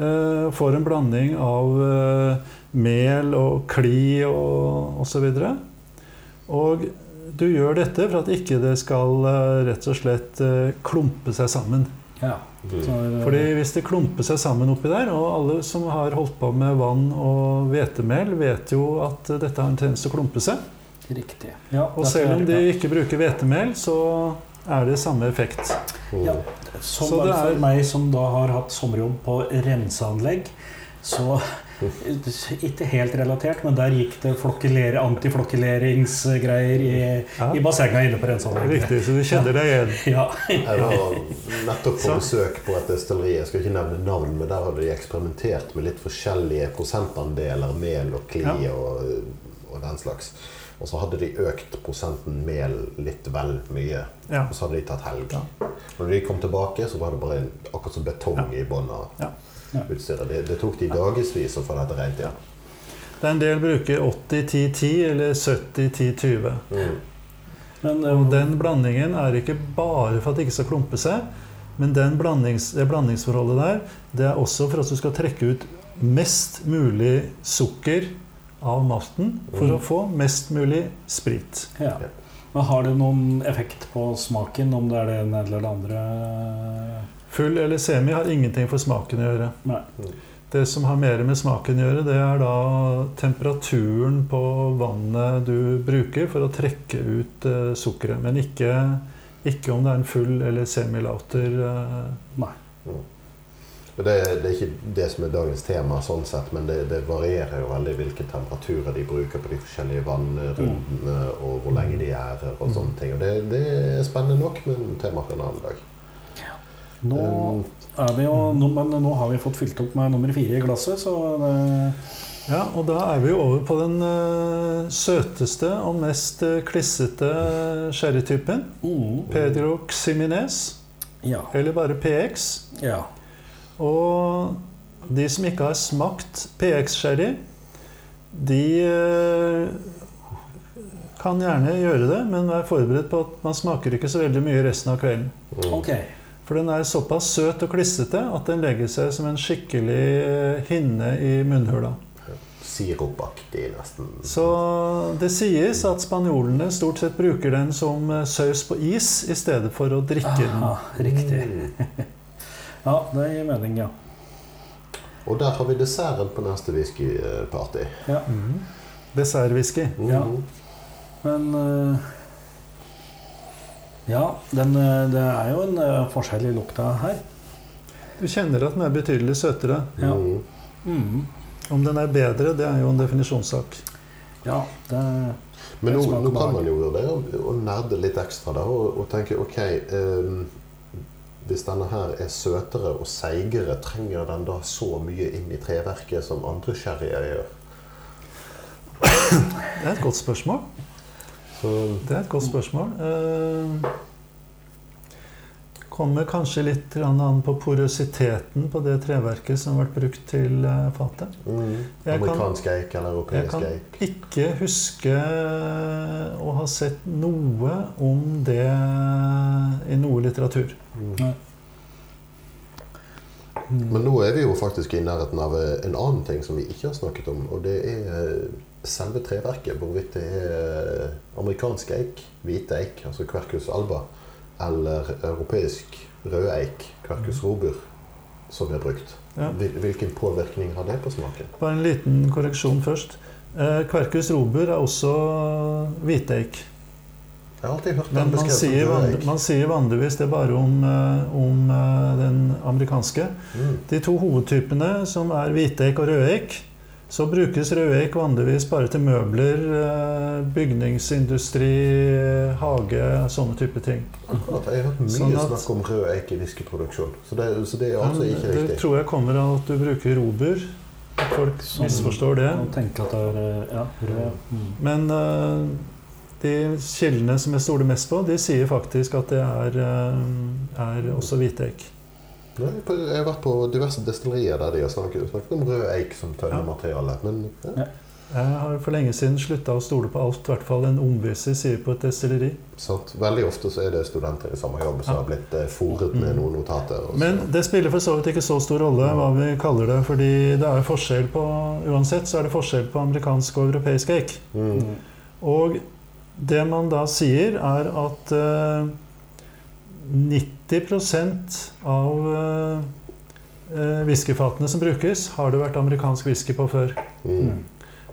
Uh, får en blanding av eh, mel og kli og osv. Og du gjør dette for at ikke det skal eh, rett og slett eh, klumpe seg sammen. ja. Mm. Eh, Fordi hvis det klumper seg sammen oppi der, og alle som har holdt på med vann og hvetemel, vet jo at dette har en tendens til å klumpe seg. Riktig. Ja, Og selv om de ikke bruker hvetemel, så er det samme effekt. Mm. Ja. Som Så det er for meg som da har hatt sommerjobb på renseanlegg, så Ikke helt relatert, men der gikk det flokkeler, antiflokkeleringsgreier i, Ja, i bassenget inne på renseanlegget. Riktig, så du kjenner deg igjen. Ja. Jeg var nettopp på besøk på et destilleri. Jeg skal ikke nevne navn, men der hadde de eksperimentert med litt forskjellige prosentandeler mel og kli Ja. og, og den slags. Og så hadde de økt prosenten mel litt vel mye. Ja. Og så hadde de tatt helg. Ja. Når de kom tilbake, så var det bare akkurat som betong i bunnen av Ja. Ja. utstyret. Det, det tok de dagevis å få dette rent igjen. Det er en del bruker 80-10-10 eller 70-10-20. Mm. Men Og eh, den blandingen er ikke bare for at det ikke skal klumpe seg, men den blandings, det blandingsforholdet der, det er også for at du skal trekke ut mest mulig sukker av masten for Mm. å få mest mulig sprit. ja. Men har det noen effekt på smaken, om det er det ene eller det andre? Full eller semi har ingenting for smaken å gjøre. Nei. Det som har mer med smaken å gjøre, det er da temperaturen på vannet du bruker for å trekke ut uh, sukkeret. Men ikke, ikke om det er en full eller semilauter. Uh, Nei. Og Det, det er ikke det som er dagens tema, sånn sett, men det, det varierer jo veldig hvilke temperaturer de bruker på de forskjellige vannrundene, og hvor lenge de gjærer og sånne ting. Og det, det er spennende nok, men tema for en annen dag. Nå er vi jo nå, Men nå har vi fått fylt opp med nummer fire i glasset, så det, Ja, og da er vi over på den uh, søteste og mest uh, klissete sherrytypen. mm, Pedro Ximinez, Ja. eller bare PX. ja. Og de som ikke har smakt PX-sherry, de eh, kan gjerne gjøre det, men vær forberedt på at man smaker ikke så veldig mye resten av kvelden. Okay. For den er såpass søt og klissete at den legger seg som en skikkelig eh, hinne i munnhula. Sirupaktig, nesten. Så det sies at spanjolene stort sett bruker den som eh, saus på is i stedet for å drikke den. Aha, riktig. Mm. Ja, det gir mening, ja. Og der har vi desserten på neste whiskyparty. ja. Mm. Dessertwhisky. Ja. Men uh, Ja, den, eh, det er jo en eh, forskjell i lukta her. Du kjenner at den er betydelig søtere. Ja. Mm. Mm. Om den er bedre, det er jo en definisjonssak. Ja, det Men nå, nå kan man jo vurdere å- nerde litt ekstra da, og, og tenke ok ehm, Hvis denne her er søtere og seigere, trenger den da så mye inn i treverket som andre sherryer gjør? Det er et godt spørsmål. Så Det er et godt spørsmål. Eh, kommer kanskje litt an på porøsiteten på det treverket som har vært brukt til eh, fatet. mm, kan- Amerikansk eik eller Jeg kan ikke huske å ha sett noe om det i noe litteratur. Mm. Mm. Men nå er vi jo faktisk i nærheten av eh, en annen ting som vi ikke har snakket om, og det er eh, selve treverket. Hvorvidt det er amerikansk eik, hvite eik, altså Quercus alba, eller europeisk røde eik, Quercus robur, som er brukt. Ja. Hvilken påvirkning har det på smaken? Bare en liten korreksjon først. Eh, robur er også hviteik. Jeg har alltid hørt den man sier, van- man sier vanligvis det bare om, eh, om eh, den amerikanske. Mm. De to hovedtypene, som er hviteik og rødeik, så brukes rødeik vanligvis bare til møbler, eh, bygningsindustri, hage, sånne type ting. Akkurat, Jeg har hørt mye Sånn at- snakk om rød eik i whiskyproduksjon, så det, så det er altså ikke riktig. det tror jeg kommer av at du bruker robur. At folk misforstår det. At det er eh, ja, rød. Mm. Men eh, de kildene som jeg stoler mest på, de sier faktisk at det er, er også hviteeik. Nei, Jeg har vært på diverse destillerier der de har snakket, snakket om rød eik som tønnemateriale. Men ja, Jeg har for lenge siden slutta å stole på alt, i hvert fall en omvise sier på et destilleri. sant. Veldig ofte så er det studenter i samme jobb som Ja. har blitt fòret med noen notater. og Men det spiller for så vidt ikke så stor rolle hva vi kaller det, fordi det er forskjell på Uansett så er det forskjell på amerikansk og europeisk eik. mm. Mm. Og det man da sier, er at uh, 90 av eh, eh, whiskyfatene som brukes, har det vært amerikansk whisky på før. Mm.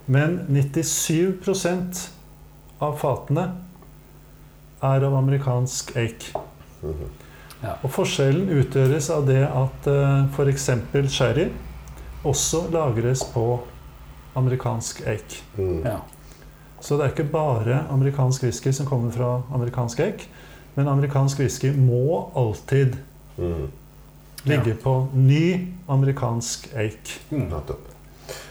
Men 97% av fatene er av amerikansk eik. Mhm. Og forskjellen utgjøres av det at uh, f.eks. sherry også lagres på amerikansk eik. Mm. Ja. Så det er ikke bare amerikansk whisky som kommer fra amerikansk eik, men amerikansk whisky må alltid Mm. ligge på ny amerikansk eik. Mm. Nettopp.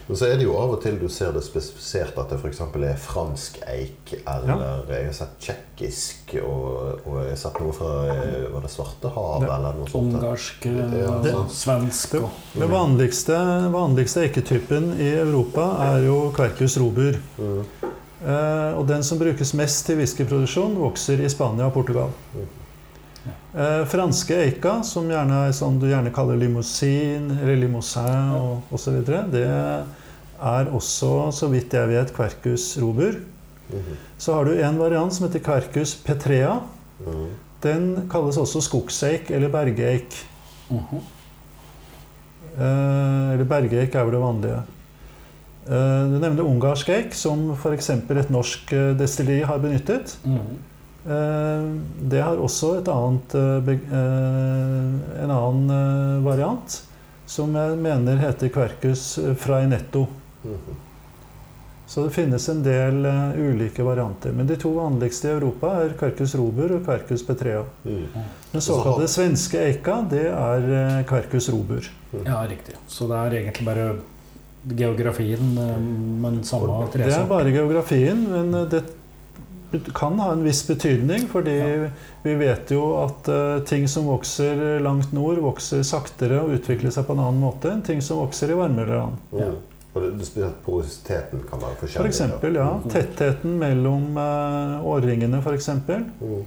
Men så er det jo av og til du ser det spesifisert at det f.eks. er fransk eik, eller jeg har sett tsjekkisk, og, og jeg har sett noe fra eh, Var det Svartehavet, havet, eller noe sånt? Ungarsk, eh, Ja, det- svensk og Den vanligste, vanligste eiketypen i Europa er jo Kverkus robur. Mm. Eh, og den som brukes mest til whiskyproduksjon, vokser i Spania og Portugal. Eh, franske eika, som gjerne er sånn du gjerne kaller limousin eller limousin og osv., det er også, så vidt jeg vet, Quercus robur. Mhm. Så har du en variant som heter Quercus petrea. Mm. Den kalles også skogseik eller bergeik. Mhm. Eh, eller bergeik er vel det vanlige. Eh, du nevner ungarsk eik, som f.eks. et norsk eh, destilleri har benyttet. Mm. Det har også et annet, en annen variant, som jeg mener heter Kverkus frainetto. Mm. Så det finnes en del ulike varianter. Men de to vanligste i Europa er Kverkus robur og Kverkus petrea. Mm. Den såkalte svenske eika, det er Kverkus robur. Ja, riktig. Så det er egentlig bare geografien, eh, men samme Det er bare geografien, men eh, det kan ha en viss betydning, fordi Ja. vi vet jo at eh, ting som vokser langt nord, vokser saktere og utvikler seg på en annen måte enn ting som vokser i varmere land. Ja. Det, det spesielt porositeten kan være forskjellig? For eksempel, ja. Tettheten mellom årringene, eksempel. Mm.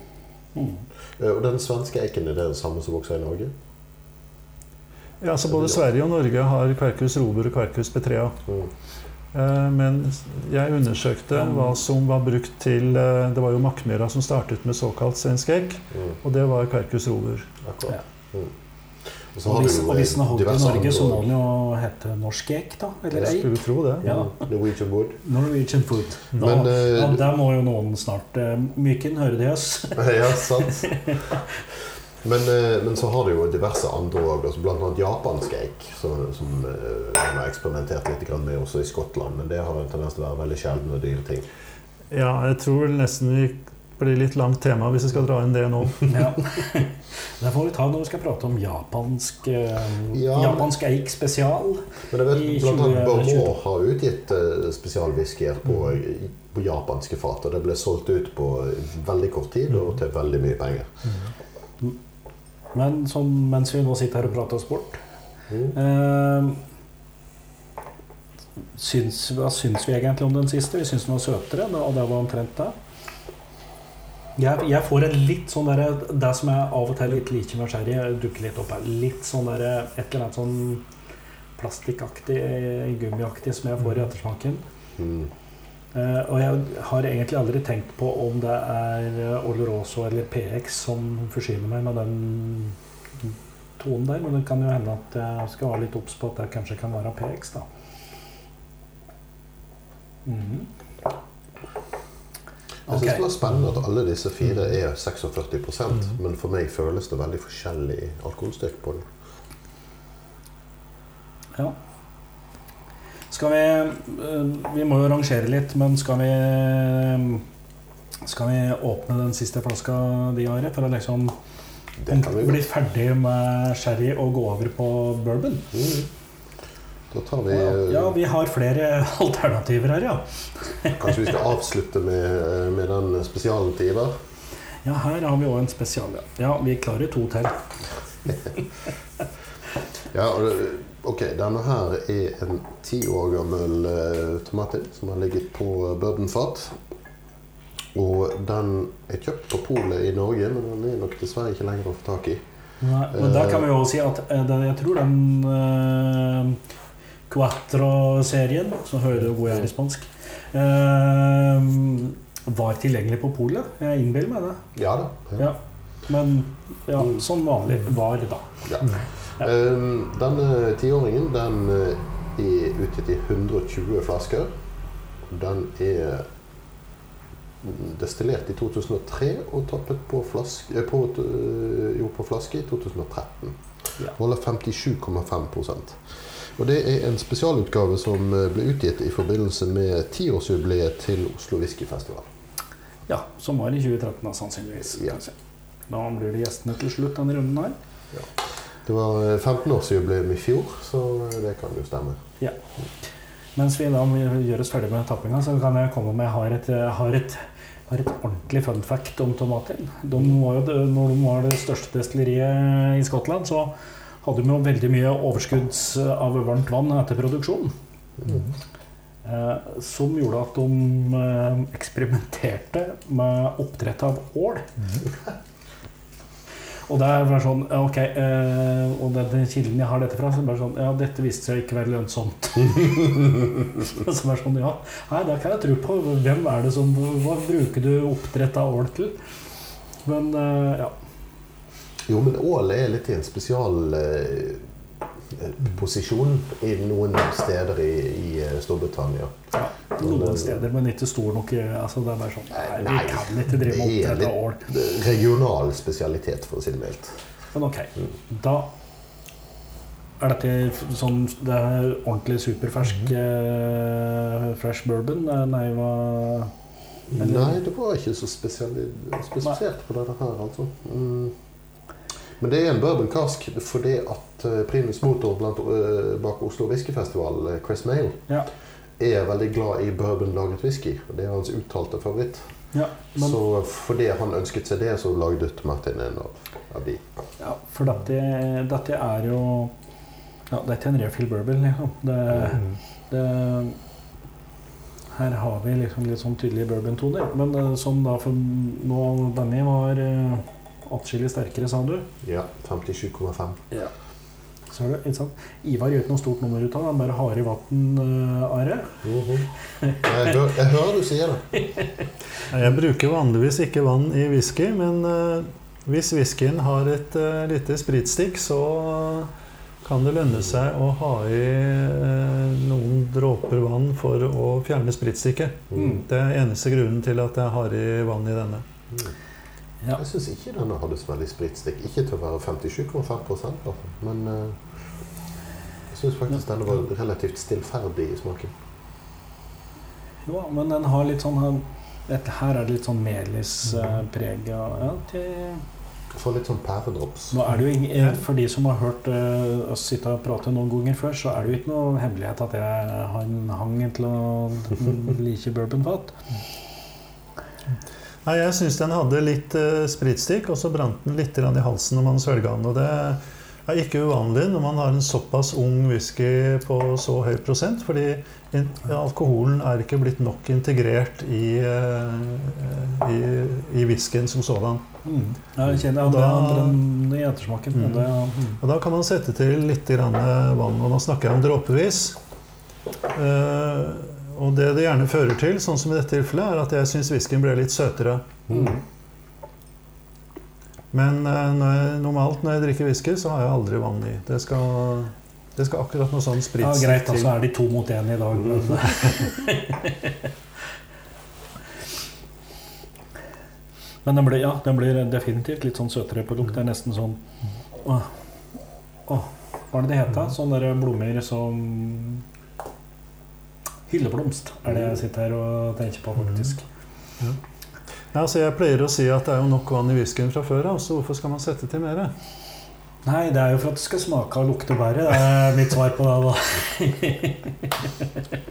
Mm. Og den svenske eiken, er det den samme som vokser i Norge? Ja, så både Sverige og Norge har Quercus robur og Quercus petrea. Mm. Eh, Men jeg undersøkte hva som var brukt til eh, Det var jo Mackmyra som startet med såkalt svensk egg, Mm. og det var Quercus robur. Akkurat. Mm. Og Og hvis, og hvis den har holdt i Norge, så må den jo hete norsk egg, da. Eller Jeg eik. skulle tro det. Ja. Mm. Norwegian wood. Norwegian food. Da, Men, uh, ja, der må jo noen snart uh, Myken, hører de oss? ja, sant. Men, eh, men så har du jo diverse andre òg, bl.a. japansk eik, som, som eh, man har eksperimentert litt med også i Skottland. Men det har en tendens til å være veldig sjeldne og dyre ting. Ja, jeg tror nesten vi blir litt langt tema hvis vi skal dra inn det nå. Ja. Det får vi ta når vi skal prate om japansk, eh, Ja, japansk eik spesial. Men jeg vet blant bl.a. 20 Bormaux har utgitt spesialwhiskyer på, på japanske fat. Og det ble solgt ut på veldig kort tid og til veldig mye penger. Men som, mens vi nå sitter her og prater oss bort Mm. eh, syns, Hva syns vi egentlig om den siste? Vi syns den var søtere, og det var omtrent det. Jeg, jeg får en litt sånn derre Det som jeg av og til litt liker med sherry, dukker litt opp her. Litt sånn derre Et eller annet sånn plastikkaktig, gummiaktig som jeg får i ettersmaken. Mm. Eh, og jeg har egentlig aldri tenkt på om det er eh, Oloroso eller PX som forsyner meg med den tonen der, men det kan jo hende at jeg skal være litt obs på at det kanskje kan være PX, da. Mhm. Jeg syns det var spennende at alle disse fire er 46 Mm. men for meg føles det veldig forskjellig alkoholstyrke på den. Ja. Skal vi eh, Vi må jo rangere litt, men skal vi Skal vi åpne den siste flaska di, Are, for å liksom bli ferdig med sherry og gå over på bourbon? Mm. Da tar vi eh, Ja, vi har flere alternativer her, ja. Kanskje vi skal avslutte med, eh, med den spesialen til Ivar? Ja, her har vi òg en spesial. ja. Ja, vi klarer to til. Ja, og ok, Denne her er en ti år gammel uh, tomatin som har ligget på bourbonfat. Og den er kjøpt på polet i Norge, men den er nok dessverre ikke lenger å få tak i. Nei, men da kan vi jo si at eh, den, jeg tror den uh, Quattro-serien, som hører hvor jeg er i spansk, eh, var tilgjengelig på polet. Jeg innbiller meg det. Ja da. Ja. Men ja, som vanlig var da. Ja. Ja. Um, denne tiåringen den eh, er utgitt i 120 flasker. Den er destillert i 2003 og tappet på flaske, eh, på, eh, jo, på flaske i 2013. Ja. Holder 57,5 Og det er en spesialutgave som ble utgitt i forbindelse med tiårsjubileet til Oslo Whiskyfestival. Ja, som var i 2013, da, sannsynligvis. Ja. Da blir det gjestene til slutt denne runden her. Det var eh, 15-årsjubileum i fjor, så eh, det kan jo stemme. Ja. Mens vi da gjør oss ferdig med tappinga, så kan jeg komme med har et, har et, har et ordentlig fun fact om tomaten. De var jo, når de var det største destilleriet i Skottland, så hadde de jo veldig mye overskudds av varmt vann etter produksjon. Eh, som gjorde at de eh, eksperimenterte med oppdrett av ål. Og det er bare sånn Ok, eh, og den, den kilden jeg har dette fra, så er bare sånn Ja, dette viste seg ikke være lønnsomt. så bare sånn, ja, Nei, det kan jeg tro på. Hvem er det som Hva bruker du oppdrett av ål til? Men eh, ja. Jo, men ål er litt i en spesial eh, posisjon i noen steder i, i eh, Storbritannia. Ja, noen steder, men ikke stor nok. Altså, det er bare sånn Nei, Nei, vi kan ikke drive med oppdrett av ål. regional spesialitet, for å si det mildt. Men ok, da er dette sånn Det er ordentlig superfersk eh, fresh bourbon? Eh, Nei, hva Nei, det var ikke så spesifisert på dette her, altså. Mm. Men det er en bourbon cask fordi at eh, primus motor blant, eh, bak Oslo Whiskyfestival, eh, Chris Mail, Ja. er veldig glad i bourbon-lagret whisky. og Det er hans uttalte favoritt. ja, men, Så fordi han ønsket seg det, så lagde Martin en av, av de. ja, for dette, dette er jo ja, Det er ikke en refill bourbon, liksom. Det, Mm. det, her har vi liksom litt sånn tydelige bourbon-toner. Men som da for nå Denne var atskillig sterkere, sa du. Ja, 57,5. Ja. Så er det, ikke sant? Ivar gjør ikke noe stort nummer ut av det. Han bare har i vann, uh, Are. Mhm. jeg, hør, jeg hører du sier det. Jeg bruker vanligvis ikke vann i whisky, men uh, hvis whiskyen har et uh, lite spritstikk, så kan det lønne seg å ha i eh, noen dråper vann for å fjerne spritstikket. Mm. Det er eneste grunnen til at jeg har i vann i denne. Mm. Ja. Jeg syns ikke denne hadde så veldig spritstikk. Ikke til å være 57,5% altså. men eh, jeg syns faktisk denne var relativt stillferdig i smaken. Jo, men den har litt sånn her- dette Her er det litt sånn melispreg. ja, til- Får litt sånn pæredrops. Er ingen, For de som har hørt uh, oss sitte og prate noen ganger før, så er det jo ikke noe hemmelighet at jeg har en hang til å like bourbonfat. Nei, Jeg syns den hadde litt uh, spritstikk, og så brant den litt i halsen når man svelga den. Og det er ikke uvanlig når man har en såpass ung whisky på så høy prosent, fordi alkoholen er ikke blitt nok integrert i, uh, i, i whiskyen som sådan. Mm. Jeg kjenner ja, Da- enn i ettersmaken. Mm. Det, mm. Og da kan man sette til litt grann vann, og nå snakker jeg om dråpevis. Eh, og det det gjerne fører til, sånn som i dette tilfellet, er at jeg syns whiskyen ble litt søtere. Mm. Men eh, når jeg, normalt når jeg drikker whisky, så har jeg aldri vann i. Det skal, det skal akkurat noe sånn ja, greit, da, så er de to mot én i dag. Men, men den, blir, ja, den blir definitivt litt sånn søtere på lukt. Det er nesten sånn Åh, åh, Hva er det det heter? Sånne der blomster som Hylleblomst er det jeg sitter her og tenker på, faktisk. Ja, så jeg pleier å si at det er jo nok vann i whiskyen fra før av, så hvorfor skal man sette til mer? Nei, det er jo for at det skal smake og lukte bedre. Det er mitt svar på det. da.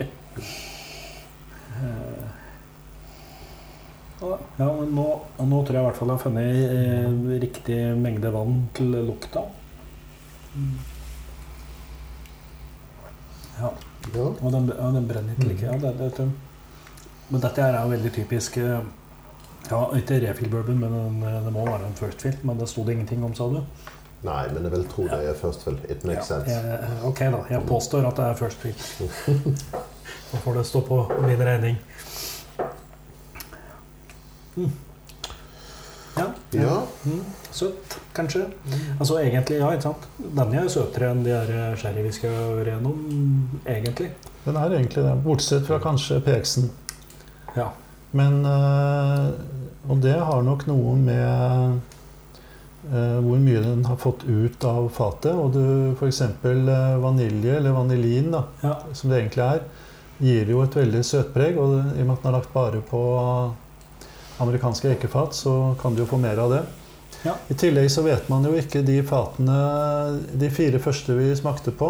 Eh, ja, men nå, nå tror jeg i hvert fall jeg har funnet eh, riktig mengde vann til lukta. Ja, Ja. og den, ja, den brenner ikke like. Ja, det, det, men dette her er jo veldig typisk eh, Ja, ikke refill bourbon, men en, eh, det må være en first fill. Men det sto det ingenting om, sa du? Nei, men jeg vil tro det er first fill. It makes Ja, sense. jeg, ok, da. Jeg påstår at det er first fill. Så får det stå på min regning. Mm. Ja. Ja. Mm. Søtt, kanskje. Altså egentlig, ja, ikke sant. Denne er søtere enn de her sherry vi skal vært gjennom, egentlig. Den er egentlig det, bortsett fra kanskje PX-en. Ja. Men øh, Og det har nok noe med øh, hvor mye den har fått ut av fatet. Og du f.eks. Vanilje, eller vanilin, da, Ja. som det egentlig er, gir jo et veldig søtpreg. Og i og med at den er lagt bare på amerikanske ekefat, så kan du jo få mer av det. Ja. I tillegg så vet man jo ikke de fatene, de fire første vi smakte på,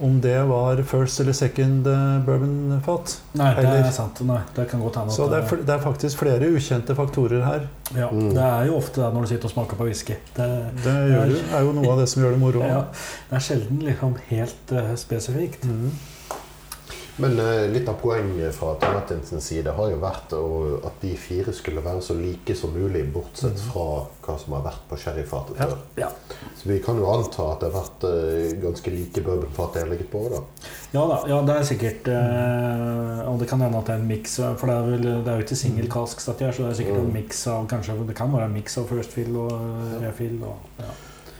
om det var first eller second eh, bourbon-fat. Nei, det Eller- er sant. Nei, det kan godt hende Så det er, det er faktisk flere ukjente faktorer her. ja, Mm. Det er jo ofte det når du sitter og smaker på whisky. Det, Det gjør, jo- er jo noe av det som gjør det moro. ja, det er sjelden liksom helt uh, spesifikt. Mm. Men eh, litt av poenget fra Tom Martinsens side har jo vært at de fire skulle være så like som mulig, bortsett fra hva som har vært på sherryfatet før. Ja. Så vi kan jo anta at det har vært eh, ganske like bourbonfat det har ligget på. da. Ja da, ja, det er sikkert eh, Og det kan hende at det er en miks For det er, vel, det er jo ikke single cask så det er sikkert en Mm. miks av Kanskje det kan være en miks av first fill og refill. Og, ja.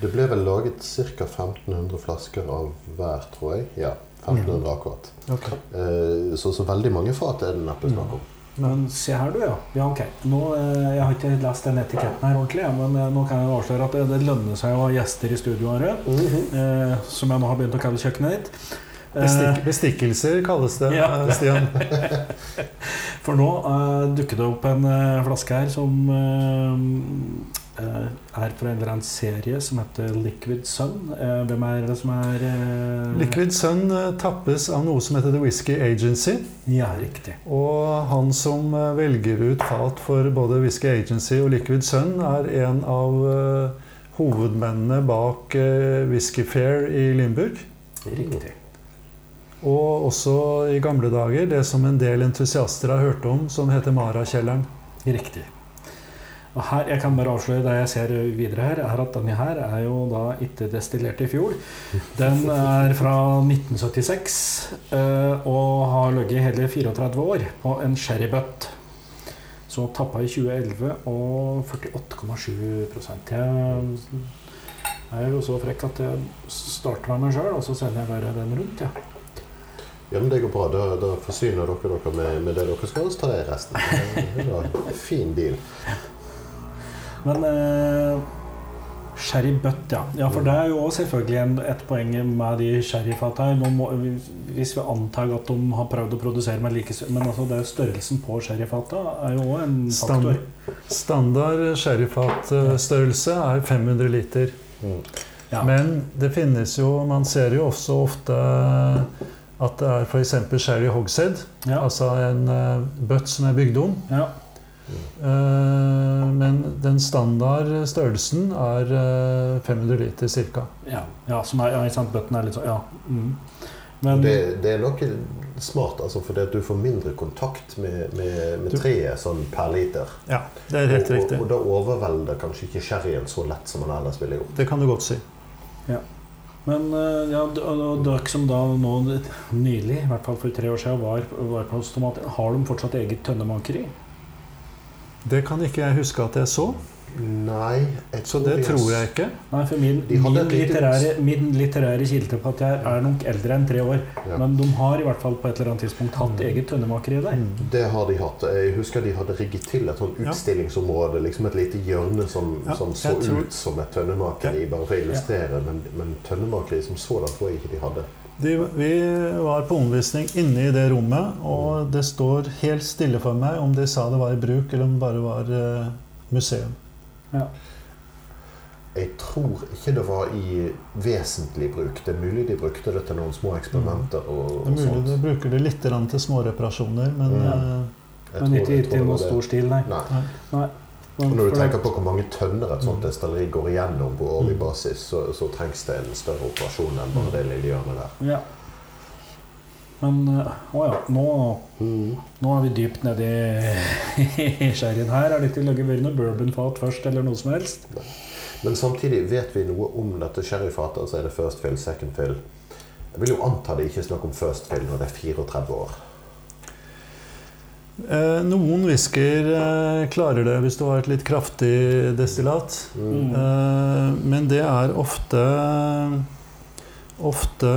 Det ble vel laget ca. 1500 flasker av hver, tror jeg. Ja, 1500 akkurat. Okay. Eh, Så, så veldig mange fat er det neppe snakk om. Men se her, du, ja. ja ok. Nå, eh, jeg har ikke lest den etiketten her ordentlig, men eh, nå kan jeg avsløre at det, det lønner seg å ha gjester i studioet, eh, som jeg nå har begynt å kalle kjøkkenet ditt. Eh, Bestikk, bestikkelser kalles det, Ja. eh, Stian. For nå uh, dukker det opp en uh, flaske her som eh, eh, er fra en eller annen serie som heter Liquid Sun. Eh, hvem er det som er eh, Liquid Sun eh, tappes av noe som heter The Whisky Agency. Ja, riktig. Og han som eh, velger ut fat for både Whisky Agency og Liquid Sun, er en av eh, hovedmennene bak eh, Whisky Fair i Limburg. Riktig. Og også i gamle dager det som en del entusiaster har hørt om, som heter Marakjelleren. Riktig. Og her, Jeg kan bare avsløre det jeg ser videre her, er at denne her er jo da ikke destillert i fjor. Den er fra 1976 eh, og har ligget hele 34 år på en sherrybøtt. Så tappa i 2011 og 48,7% Jeg er jo så frekk at jeg starter meg sjøl, og så sender jeg bare den rundt. ja. Ja, men Det går bra. Da, da forsyner dere dere med, med det dere skal, og så tar jeg resten. Det er en fin deal. Men eh, sherrybøtt, ja. ja. For det er jo også selvfølgelig en, et poeng med de sherryfata her. Må, hvis vi antar at de har prøvd å produsere med like Men altså det er størrelsen på sherryfata er jo også en Stand- faktor. Standard sherryfatstørrelse er 500 liter. Ja. Men det finnes jo Man ser jo også ofte at det er f.eks. sherry hogshead. ja. Altså en uh, bøtt som er bygd om. ja. Eh, men den standard størrelsen er eh, 500 liter ca. ja. ja som er, ja, ikke sant. Bøtten er litt sånn Ja. Mm. Men Det, det er noe smart, altså, fordi at du får mindre kontakt med, med, med treet sånn per liter. Ja, det er helt og, riktig. Og, og da overvelder kanskje ikke sherryen så lett som man ellers ville gjort. Det kan du godt si. Men eh, ja, dere som da nå nylig, i hvert fall for tre år siden, var, var hos Tomaten, har de fortsatt eget tønnemakeri? Det kan ikke jeg huske at jeg så, Nei, jeg så det tror jeg ikke. Nei, for min, min, litterære, min litterære kilde på at jeg er nok eldre enn tre år. Ja. Men de har i hvert fall på et eller annet tidspunkt hatt eget tønnemakeri der. Mm. Det har de hatt. Jeg husker de hadde rigget til et sånn utstillingsområde. Liksom et lite hjørne som, Ja, som så tror- ut som et tønnemakeri, bare for å illustrere. Men, men tønnemakeri som sådan tror jeg ikke de hadde. De, vi var på omvisning inne i det rommet, og det står helt stille for meg om de sa det var i bruk, eller om det bare var eh, museum. Ja. Jeg tror ikke det var i vesentlig bruk. Det er mulig de brukte det til noen små eksperimenter. og, Det er mulig sånt. de bruker det litt til småreparasjoner, men Ja. eh, Jeg Men ikke i til tror det noe var det. stor stil, nei. Nei. nei. Og når du tenker på hvor mange tønner et sånt Mm. destilleri går igjennom på årlig Mm. basis, så, så trengs det en større operasjon enn bare det lille hjørnet der. Ja. Men eh, å ja, nå, nå er vi dypt nedi i, sherryen her. Er det ikke laget noe bourbonfat først, eller noe som helst? Men samtidig vet vi noe om dette sherryfatet. Altså er det first fill, second fill. Jeg vil jo anta det ikke er snakk om first fill når det er 34 år. eh, noen whiskyer eh, klarer det hvis du har et litt kraftig destillat. Mm. Eh, men det er ofte ofte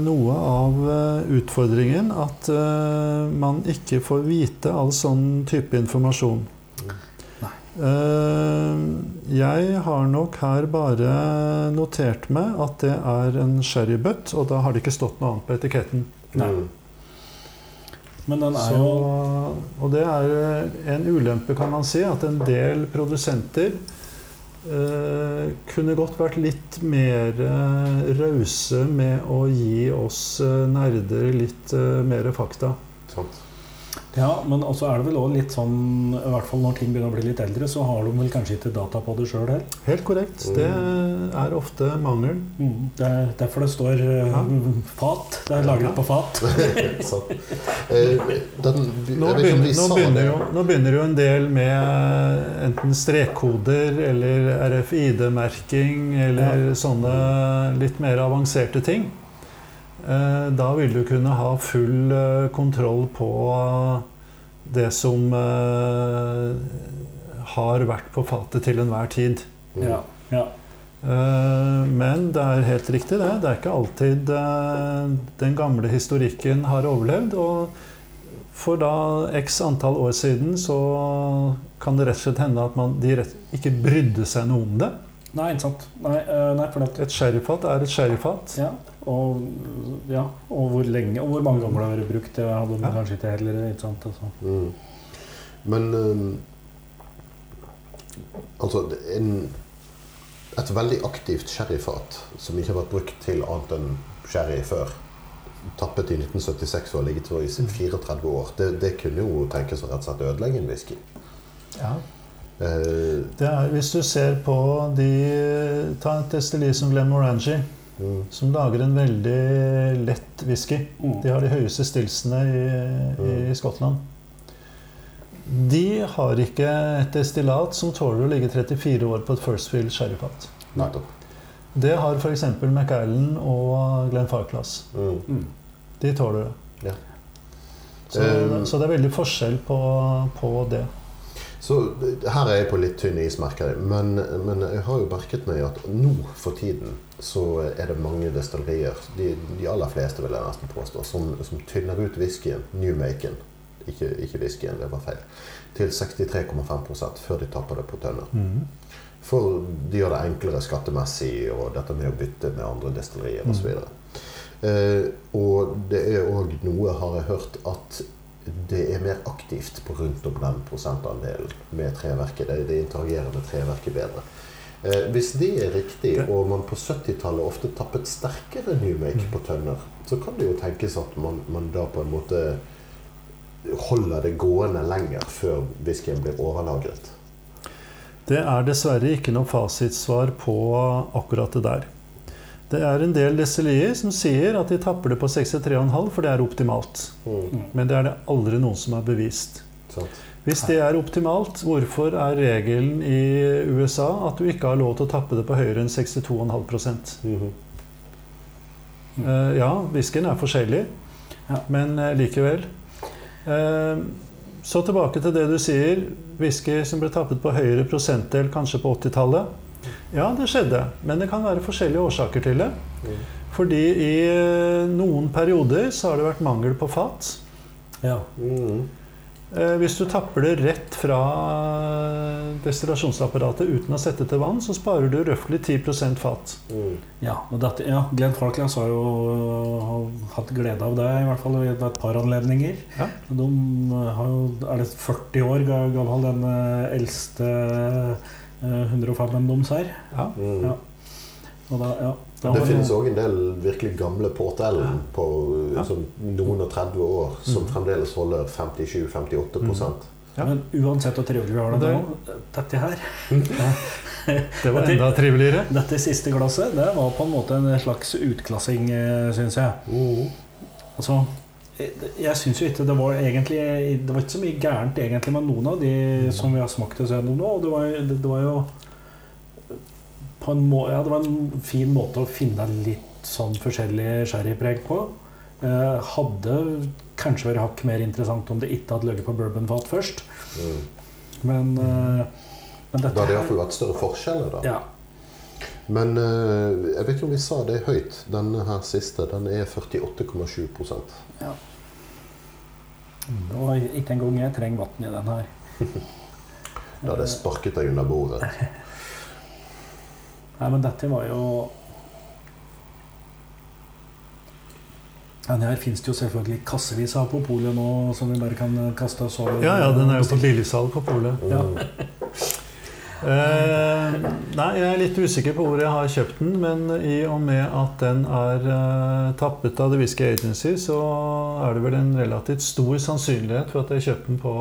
noe av eh, utfordringen at uh, man ikke får vite all sånn type informasjon. Nei. Eh, jeg har nok her bare notert meg at det er en sherrybutt, og da har det ikke stått noe annet på etiketten. Nei. Mm. Men den er Så, jo og det er en ulempe, kan man si, at en del produsenter eh, kunne godt vært litt mer eh, rause med å gi oss eh, nerder litt eh, mer fakta. Sant? Ja, men også er det vel også litt sånn I hvert fall når ting begynner å bli litt eldre, så har de vel kanskje ikke data på det sjøl heller. Helt korrekt. Mm. Det er ofte mangel. Mm. Det er derfor det står eh, Ja. fat. Det er lagret på fat. Eh, den, Nå begynner, nå, begynner jo, nå begynner jo en del med enten strekkoder eller RFID-merking eller sånne litt mer avanserte ting. Eh, Da vil du kunne ha full eh, kontroll på det som eh, har vært på fatet til enhver tid. Ja, ja. Eh, Men det er helt riktig, det. Det er ikke alltid eh, den gamle historikken har overlevd. Og for da x antall år siden så kan det rett og slett hende at man, de rett, ikke brydde seg noe om det. Nei, ikke sant. Nei, eh, nei for det. Et sherryfat er et sherryfat. Ja, og, ja, og hvor lenge og hvor mange ganger det har vært brukt, det hadde man Ja. kanskje ikke heller. Ikke sant? Altså. Mm. Men um, Altså, en, et veldig aktivt sherryfat som ikke har vært brukt til annet enn sherry før, tappet i 1976 og har ligget i Mm. 34 år, det, det kunne jo tenkes å rett og slett ødelegge en whisky. Ja. Eh, Det er, hvis du ser på de Ta et destilli som Glenmorangie, mm, som lager en veldig lett whisky. Mm. De har de høyeste stilsene i, i Skottland. De har ikke et destillat som tåler å ligge 34 år på et First Field sherryfat. Det har f.eks. McAllen og Glenn Farclas. Mm. Mm. De tåler det. Ja. Så, um. så det er veldig forskjell på, på det. Så her er jeg på litt tynn is, merker jeg. Men, men jeg har jo merket meg at nå for tiden så er det mange destillerier, de, de aller fleste vil jeg nesten påstå, som, som tynner ut whiskyen, newmaken, ikke, ikke whiskyen, det var feil, til 63,5 før de tapper det på tønner. Mm. For de gjør det enklere skattemessig, og dette med å bytte med andre destillerier Mm. så Eh, og det er òg noe, har jeg hørt, at det er mer aktivt på rundt om den prosentandelen med treverket. Det, det interagerer med treverket bedre. Eh, hvis det er riktig, og man på 70-tallet ofte tappet sterkere newmake Mm. på tønner, så kan det jo tenkes at man, man da på en måte holder det gående lenger før whiskyen blir overlagret. Det er dessverre ikke noe fasitsvar på akkurat det der. Det er en del desilier som sier at de tapper det på 63,5, for det er optimalt. Mm. Men det er det aldri noen som har bevist. Hvis det er optimalt, hvorfor er regelen i USA at du ikke har lov til å tappe det på høyere enn 62,5 Mhm. Eh, Ja, whiskyen er forskjellig, Ja. men eh, likevel. Eh, Så tilbake til det du sier. Whisky som ble tappet på høyere prosentdel, kanskje på 80-tallet. Ja, det skjedde, men det kan være forskjellige årsaker til det. Mm. Fordi i eh, noen perioder så har det vært mangel på fat. Ja. Mhm. Eh, Hvis du tapper det rett fra destillasjonsapparatet uten å sette til vann, så sparer du røftlig 10% fat. Mm. Ja, og dette, ja, Glenn Falklands har jo har hatt glede av det, i hvert fall ved et par anledninger. Ja. De har jo, er det 40 år ga- gammel, den eh, eldste eh, 105-en deres her. Ja. Mm. Ja. Og da, ja, da Det finnes òg en del virkelig gamle Port Ellen på Ja. som noen og 30 år som mm. fremdeles holder 57-58 mm. Ja. Men uansett hvor trivelig vi har det Det- nå, dette her Det var enda triveligere. Dette siste glasset det var på en måte en slags utklassing, syns jeg. Mhm. Altså, jeg, syns jo ikke det var egentlig Det var ikke så mye gærent egentlig med noen av de som vi har smakt oss gjennom nå. Og det var, det, det var jo på en må, ja, det var en fin måte å finne litt sånn forskjellig sherrypreg på. Eh, hadde kanskje vært hakk mer interessant om det ikke hadde ligget på bourbonfat først. Mm. Men, eh, men Da dette hadde det iallfall vært større forskjeller, da. ja, Men eh, jeg vet ikke om vi sa det høyt. Denne her siste den er 48,7% Det var ikke engang jeg trenger vann i den her. Da hadde jeg sparket deg under bordet. Nei, men dette var jo Den her finnes det jo selvfølgelig kassevis av på polet nå, som vi bare kan kaste oss over. Ja, ja, den er jo på billigsalg på polet. Ja. Eh, nei, jeg er litt usikker på hvor jeg har kjøpt den, men i og med at den er eh, tappet av The Whisky Agency, så er det vel en relativt stor sannsynlighet for at jeg kjøpte den på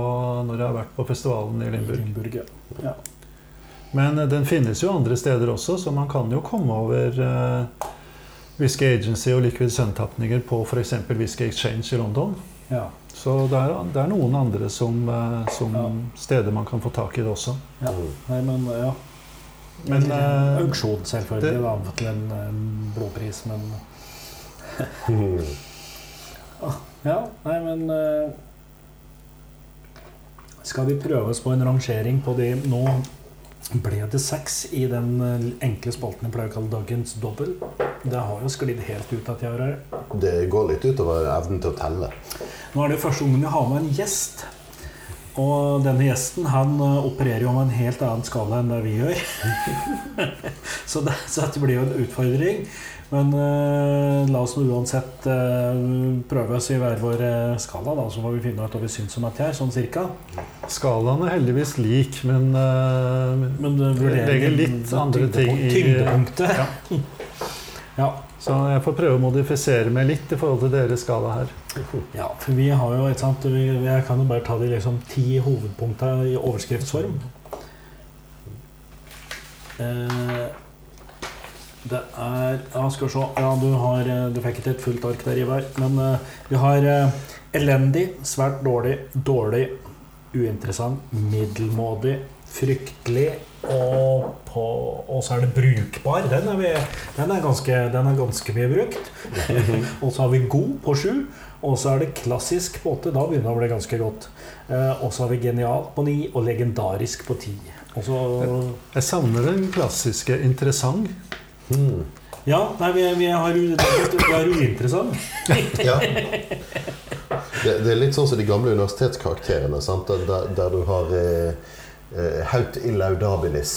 når jeg har vært på festivalen i Limburg. Limburg, ja. Men eh, den finnes jo andre steder også, så man kan jo komme over eh, Whisky Agency og Liquid Sun-tapninger på f.eks. Whisky Exchange i London. Ja. Så det er, det er noen andre som, eh, som Ja. steder man kan få tak i det også. Ja. Mm. Nei, men ja. Men, men eh, auksjon, selvfølgelig, det- da, til en, en blodpris, men. Ja, nei, men eh, Skal vi prøve oss på en rangering på de nå ble det seks i den eh, enkle spalten jeg pleier å kalle dagens dobbel. Det har jo sklidd helt ut at jeg har. Det går litt utover evnen til å telle. Nå er det første gangen jeg har med en gjest. Og denne gjesten han eh, opererer jo med en helt annen skala enn det vi gjør. så, det, så dette blir jo en utfordring. Men eh, la oss uansett eh, prøve oss i hver vår eh, skala, da, så må vi finne ut hva vi syns om dette her, sånn cirka. Skalaen er heldigvis lik, men eh, Men uh, Legger litt andre ting i- Tyngdepunktet. Ja. ja. Så jeg får prøve å modifisere meg litt i forhold til deres skala her. Ja, for vi har jo, ikke sant vi, Jeg kan jo bare ta de liksom ti hovedpunktene i overskriftsform. Eh, det er Ja, skal vi se. Ja, du, har, eh, du fikk ikke et fullt ark der, Ivar. Men uh, vi har uh, elendig, svært dårlig, dårlig, uinteressant, middelmådig, fryktelig og, på, og så er det brukbar. Den er, vi, den er, ganske, den er ganske mye brukt. og så har vi god på sju. Og så er det klassisk på åtte. Da begynner det å bli ganske godt. Eh, og så har vi genial på ni og legendarisk på ti. Jeg savner den klassiske 'interessant'. Hmm. Ja, nei, vi, vi har, har uinteressant. Ja. Det, det er litt sånn som de gamle universitetskarakterene, sant? Der, der du har eh, eh, haut illaudabilis.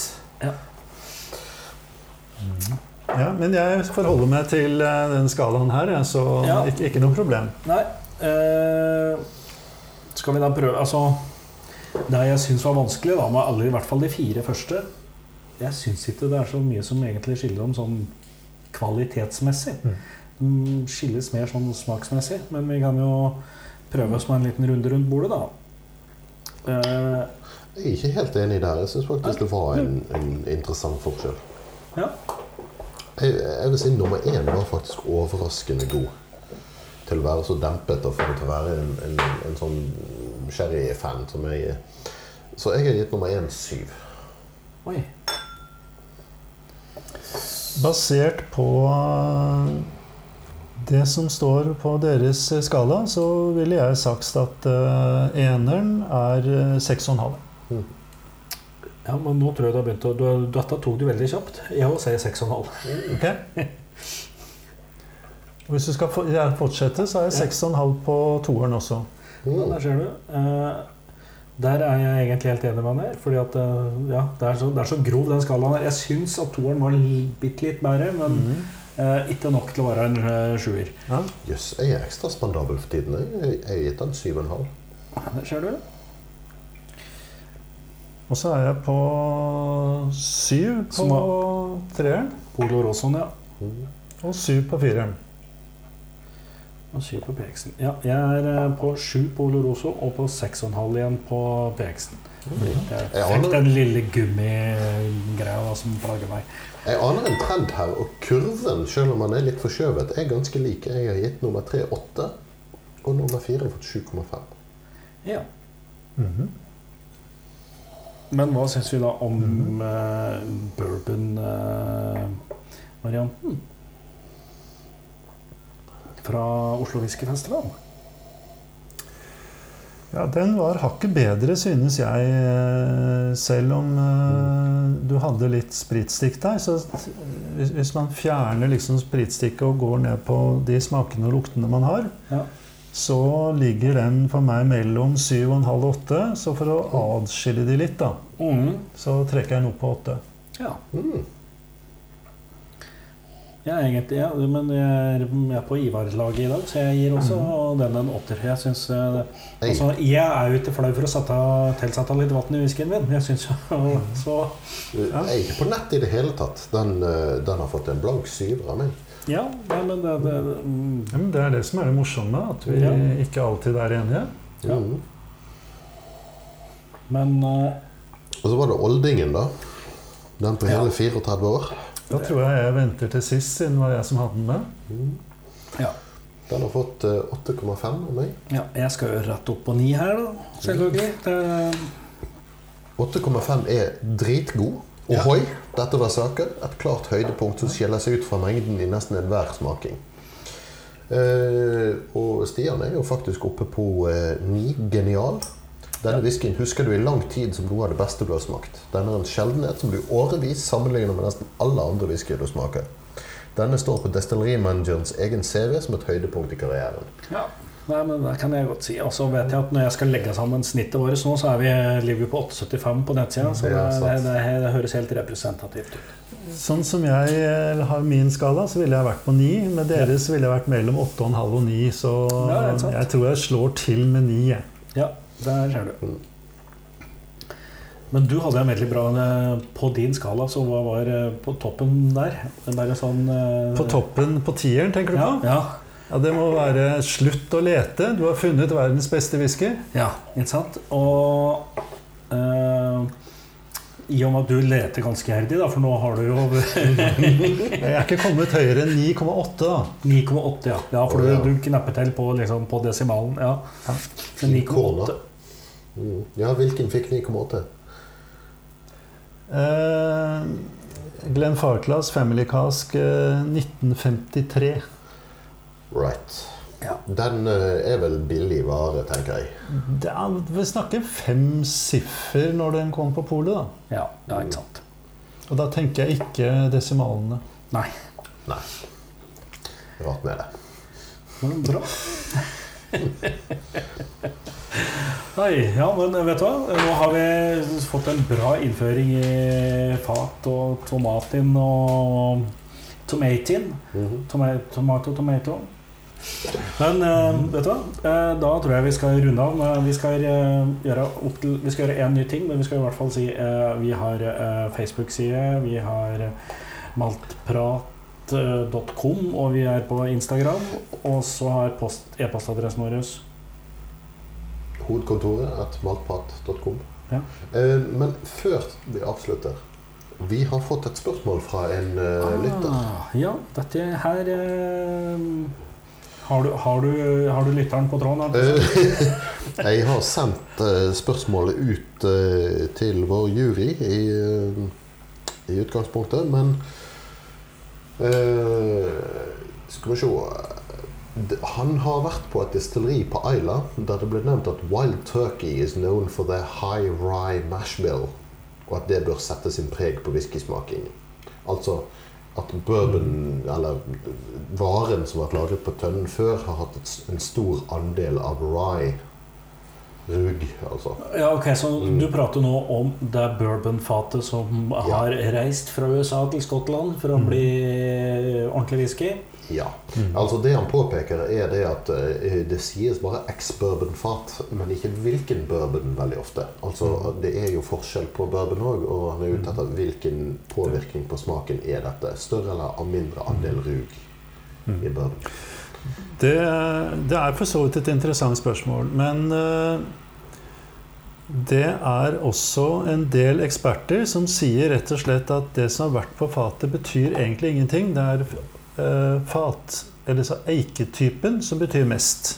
Ja, men jeg forholder meg til eh, den skalaen her, jeg, så Ja. ikke, ikke noe problem. Nei. Eh, skal vi da prøve Altså, det jeg syns var vanskelig, da, med alle, i hvert fall de fire første Jeg syns ikke det er så mye som egentlig skiller om sånn kvalitetsmessig. De skilles mer sånn smaksmessig, men vi kan jo prøve oss med en liten runde rundt bordet, da. Eh, Jeg er ikke helt enig der. Jeg syns faktisk det var en, en interessant forskjell. ja. Jeg, jeg vil si nummer én var faktisk overraskende god. Til å være så dempet og for å være en, en, en sånn sherry-fan som jeg er. Så jeg har gitt nummer én syv. Oi. Basert på eh, det som står på deres skala, så ville jeg sagt at eh, eneren er eh, 6,5. Ja, men nå tror jeg du har begynt å du, Dette tok du veldig kjapt. Jeg òg sier 6,5. Ok? Og Hvis du skal fortsette, så er jeg 6,5 på toeren også. Ja, Mm. der ser du. Der er jeg egentlig helt enig med han her. Fordi at eh, ja, det, er så, det er så grov, den skalaen her. Jeg syns at toeren var bitte litt bedre, men mm. eh, ikke nok til å være en eh, sjuer. Ja. yes, jeg er ekstra spandabel for tiden. Jeg, har gitt den syv og en halv. Der ser du. Og så er jeg på syv på treeren Polo Rosson, ja. og syv på fireren. Og syv på PX-en. Ja, jeg er eh, på sju på Oloroso og på seks og en halv igjen på PX-en. Jeg Jeg fikk den lille gummigreia som plager meg. Jeg aner en trend her, og kurven, selv om den er litt forskjøvet, er ganske lik. Jeg har gitt nummer tre åtte, og nummer fire fått 7,5. Ja. Mhm. Men hva syns vi da om mm -hmm. uh, bourbon-varianten? Fra Oslo Whiskyfestival. Ja, den var hakket bedre, synes jeg. eh, Selv om eh, du hadde litt spritstikk der. Så hvis, hvis man fjerner liksom spritstikket og går ned på de smakene og luktene man har, Ja. så ligger den for meg mellom 7,5 og 8. Så for å adskille de litt, da, mm. så trekker jeg den opp på 8. ja. Mm. Er egentlig, ja, men jeg er, på Ivar-laget i dag, så jeg gir også den en åtter. Jeg synes, eh, altså, jeg er jo ikke flau for å sette, tilsette litt vann i whiskyen min. Jeg synes jo så jeg er ikke på nett i det hele tatt. Den, eh, den har fått en blank syver av meg. Ja, nei, men det, det mm, Ja, men det er det som er det morsomme, at vi Ja. ikke alltid er enige. Ja. Mm. Men uh, Og så var det Oldingen, da. Den på Ja. hele 34 år. Da tror jeg jeg venter til sist, siden det var jeg som hadde den med. Mm. ja. Den har fått eh, 8,5 av meg. ja. Jeg skal jo rett opp på 9 her, da. Selvfølgelig. Det, 8,5 er dritgod. Ja. Ohoi, dette var saker. Et klart høydepunkt som skiller seg ut fra mengden i nesten enhver smaking. Eh, og Stian er jo faktisk oppe på eh, 9 genial. Denne whiskyen husker du i lang tid som noe av det beste du har smakt. Den er en sjeldenhet som du årevis sammenligner med nesten alle andre whiskyer du smaker. Denne står på destillerimanagerens egen CV som et høydepunkt i karrieren. Ja, Nei, men Det kan jeg godt si. Og så vet jeg at når jeg skal legge sammen snittet vårt nå, så er vi, ligger vi på 8,75 på nettsida. Så det, det, det, det høres helt representativt ut. Sånn som jeg eh, har min skala, så ville jeg vært på 9. Med deres ville jeg vært mellom 8,5 og 9. Så Ja, det sant. jeg tror jeg slår til med 9. jeg. Ja, der ser du. Men du hadde en veldig bra eh, På din skala, så hva var eh, på toppen der? Det er sånn eh, På toppen på tieren, tenker du Ja, på? ja, Ja, Det må være slutt å lete. Du har funnet verdens beste whisky. ja, ikke sant? Og eh, i og med at du leter ganske iherdig, da, for nå har du jo Jeg er ikke kommet høyere enn 9,8, da. 9,8, ja. ja. For du, du knapper til på, liksom, på desimalen. Ja. Ja. 9,8 Mm. Ja, hvilken fikk 9,8? Eh, Glenn Farklas Family Cask eh, 1953. Right. Ja. Den eh, er vel billig vare, tenker jeg. Det er, vi snakker fem siffer når den kom på polet. da. Ja, det er ikke sant. Og da tenker jeg ikke desimalene. Nei. Nei. Rart med det. Men bra. Nei, ja, men vet du hva? Nå har vi fått en bra innføring i fat og tomatin og tomatin. Mhm. Toma tomato, tomato. Men eh, vet du hva? Eh, da tror jeg vi skal runde av. Eh, Vi skal, eh, gjøre opp til, vi skal gjøre én ny ting, men vi skal i hvert fall si eh, vi har eh, Facebook-side, vi har eh, maltprat.com, og vi er på Instagram. Og så har e-postadressen vår Hovedkontoret at maltprat.com. Ja. Eh, men før vi avslutter Vi har fått et spørsmål fra en ah, lytter. Ja, dette her eh, har, du, har, du, har du lytteren på tråden? Eh, jeg har sendt eh, spørsmålet ut eh, til vår jury i, eh, i utgangspunktet, men eh, Skal vi se Han har vært på et distilleri på Isla der det ble nevnt at Wild Turkey is known for their high rye mash bill, og at det bør sette sin preg på whiskysmaking. Altså at bourbon, eller varen som har vært lagret på tønnen før, har hatt en stor andel av rye. Rug, altså. Ja, ok, Så Mm. du prater nå om det bourbonfatet som har reist fra USA til Skottland for å bli ordentlig whisky? Ja. Altså Det han påpeker, er det at eh, det sies bare ex-bourbon-fat, men ikke hvilken bourbon veldig ofte. Altså Det er jo forskjell på bourbon òg, og han er ute etter hvilken påvirkning på smaken er dette. Større eller mindre andel rug i bourbon. Det, det er for så vidt et interessant spørsmål, men eh, det er også en del eksperter som sier rett og slett at det som har vært på fatet, betyr egentlig ingenting. Det er fat, eller så eiketypen, som betyr mest.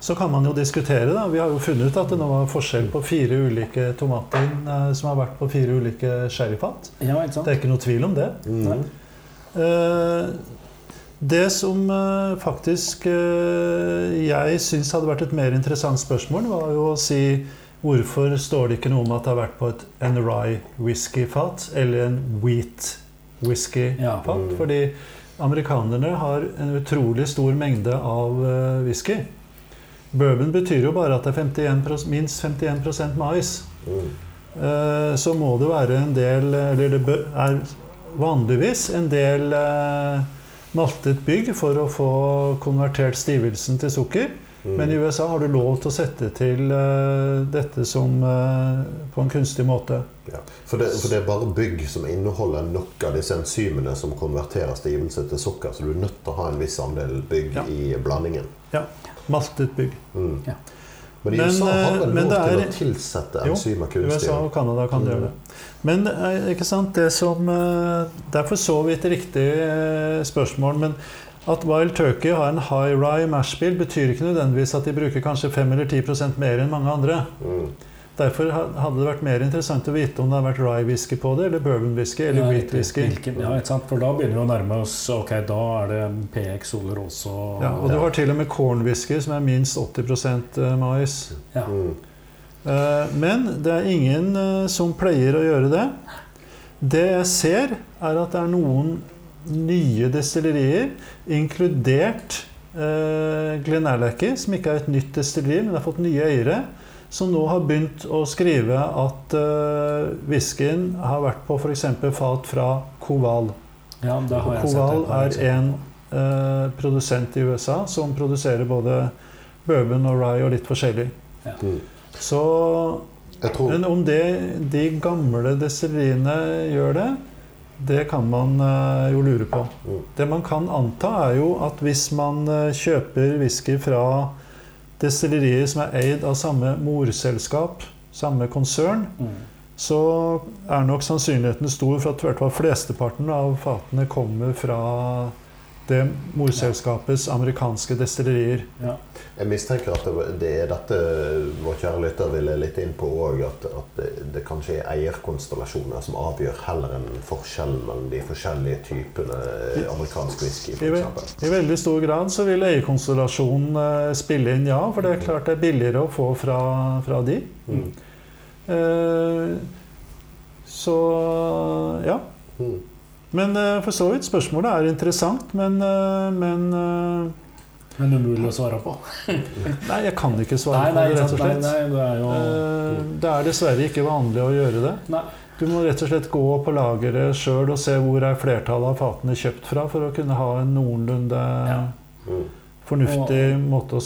Så kan man jo diskutere, da. Vi har jo funnet ut at det nå var forskjell på fire ulike tomater eh, som har vært på fire ulike sherryfat. Ja. Det er ikke noe tvil om det. Mm. Eh, Det som eh, faktisk eh, jeg syns hadde vært et mer interessant spørsmål, var jo å si hvorfor står det ikke noe om at det har vært på et, en rye whisky-fat eller en wheat whisky-fat? Ja. Mm. Fordi amerikanerne har en utrolig stor mengde av eh, whisky. Bourbon betyr jo bare at det er 51, minst 51 mais. Mm. Eh, så må det være en del Eller det er vanligvis en del eh, maltet bygg for å få konvertert stivelsen til sukker. Mm. Men i USA har du lov til å sette til uh, dette som uh, på en kunstig måte. Ja. For, det, for det er bare bygg som inneholder nok av disse enzymene som konverterer stivelse til sukker, så du er nødt til å ha en viss andel bygg Ja. i blandingen. Ja. Maltet bygg. Mm. Ja. Men i Men, USA har eh, vel lov det til er- å tilsette Jo, enzymer kunstig. USA og Canada kan Mm. gjøre det. Men eh, ikke sant, det som eh, Det er for så vidt riktig eh, spørsmål. Men at Wild Turkey har en high rye mash bill, betyr ikke nødvendigvis at de bruker kanskje 5 eller 10% mer enn mange andre. Mm. Derfor hadde det vært mer interessant å vite om det har vært rye whisky på det, eller bourbon whisky, eller ja, wheat-whisky. Ja, ikke sant? For da begynner vi å nærme oss Ok, da er det PX Soleros også. Ja, og du har til og med corn whisky, som er minst 80% mais. Ja. Mm. Eh, Men det er ingen eh, som pleier å gjøre det. Det jeg ser, er at det er noen nye destillerier, inkludert eh, Glenallachie, som ikke er et nytt destilleri, men har fått nye eiere, som nå har begynt å skrive at eh, whiskyen har vært på f.eks. fat fra Coval. Ja, det har jeg sett. Coval det, er en eh, produsent i USA som produserer både bourbon og rye og litt forskjellig. Mm. Så Jeg tror Men om det, de gamle destilleriene gjør det, det kan man eh, jo lure på. Mm. Det man kan anta, er jo at hvis man eh, kjøper whisky fra destillerier som er eid av samme morselskap, samme konsern, Mm. så er nok sannsynligheten stor for at i hvert fall flesteparten av fatene kommer fra det morselskapets amerikanske destillerier. Ja. Jeg mistenker at det, det er dette vår kjære lytter ville litt inn på òg. At, at det, det kanskje er eierkonstellasjoner som avgjør heller enn forskjellen mellom de forskjellige typene amerikansk whisky. I. I veldig stor grad så vil eierkonstellasjonen eh, spille inn, ja. For det er klart det er billigere å få fra, fra de. Mm. Eh, så ja. Mm. Men eh, for så vidt, spørsmålet er interessant, men, eh, men eh, Men umulig å svare på. Nei, jeg kan ikke svare Nei, på det, rett og slett. nei, det er jo Det er dessverre ikke vanlig å gjøre det. Nei. Du må rett og slett gå på lageret sjøl og se hvor er flertallet av fatene kjøpt fra, for å kunne ha en noenlunde Ja. Mm. fornuftig måte å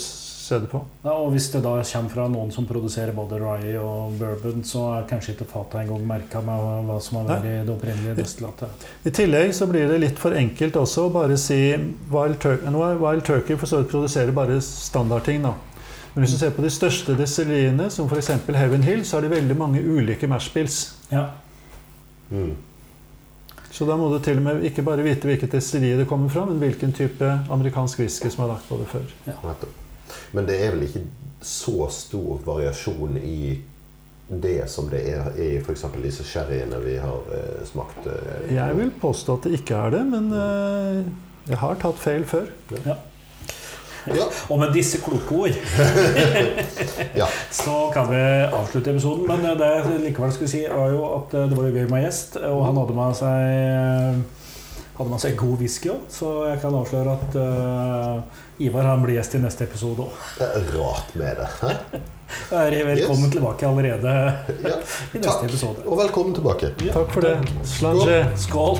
se det på. Ja, og hvis det da kommer fra noen som produserer både rye og bourbon, så er kanskje ikke fatet engang merka med hva som har vært i det opprinnelige destillatet. I tillegg så blir det litt for enkelt også å bare si Wild Turkey, Wild Turkey for så vidt produserer bare standardting. da. Men hvis du ser på de største destilleriene, som f.eks. Heaven Hill, så er det veldig mange ulike mashbills. Ja. Mm. Så da må du til og med ikke bare vite hvilket destilleri det kommer fra, men hvilken type amerikansk whisky som er lagt på det før. Nettopp. Men det er vel ikke så stor variasjon i det som det er i f.eks. disse sherryene vi har eh, smakt? Eh, Jeg vil påstå at det ikke er det, men eh, jeg har tatt feil før. Ja. Og med disse kloke ord Ja. så kan vi avslutte episoden. Men det jeg likevel skulle si, var jo at det var jo gøy med gjest, og han hadde med seg hadde med seg god whisky òg, så jeg kan avsløre at eh, Ivar han blir gjest i neste episode òg. Det er rart med det. Hæ? Velkommen Yes. tilbake allerede Ja. i neste Takk. episode. Og velkommen tilbake. Takk for det. Slange. Skål!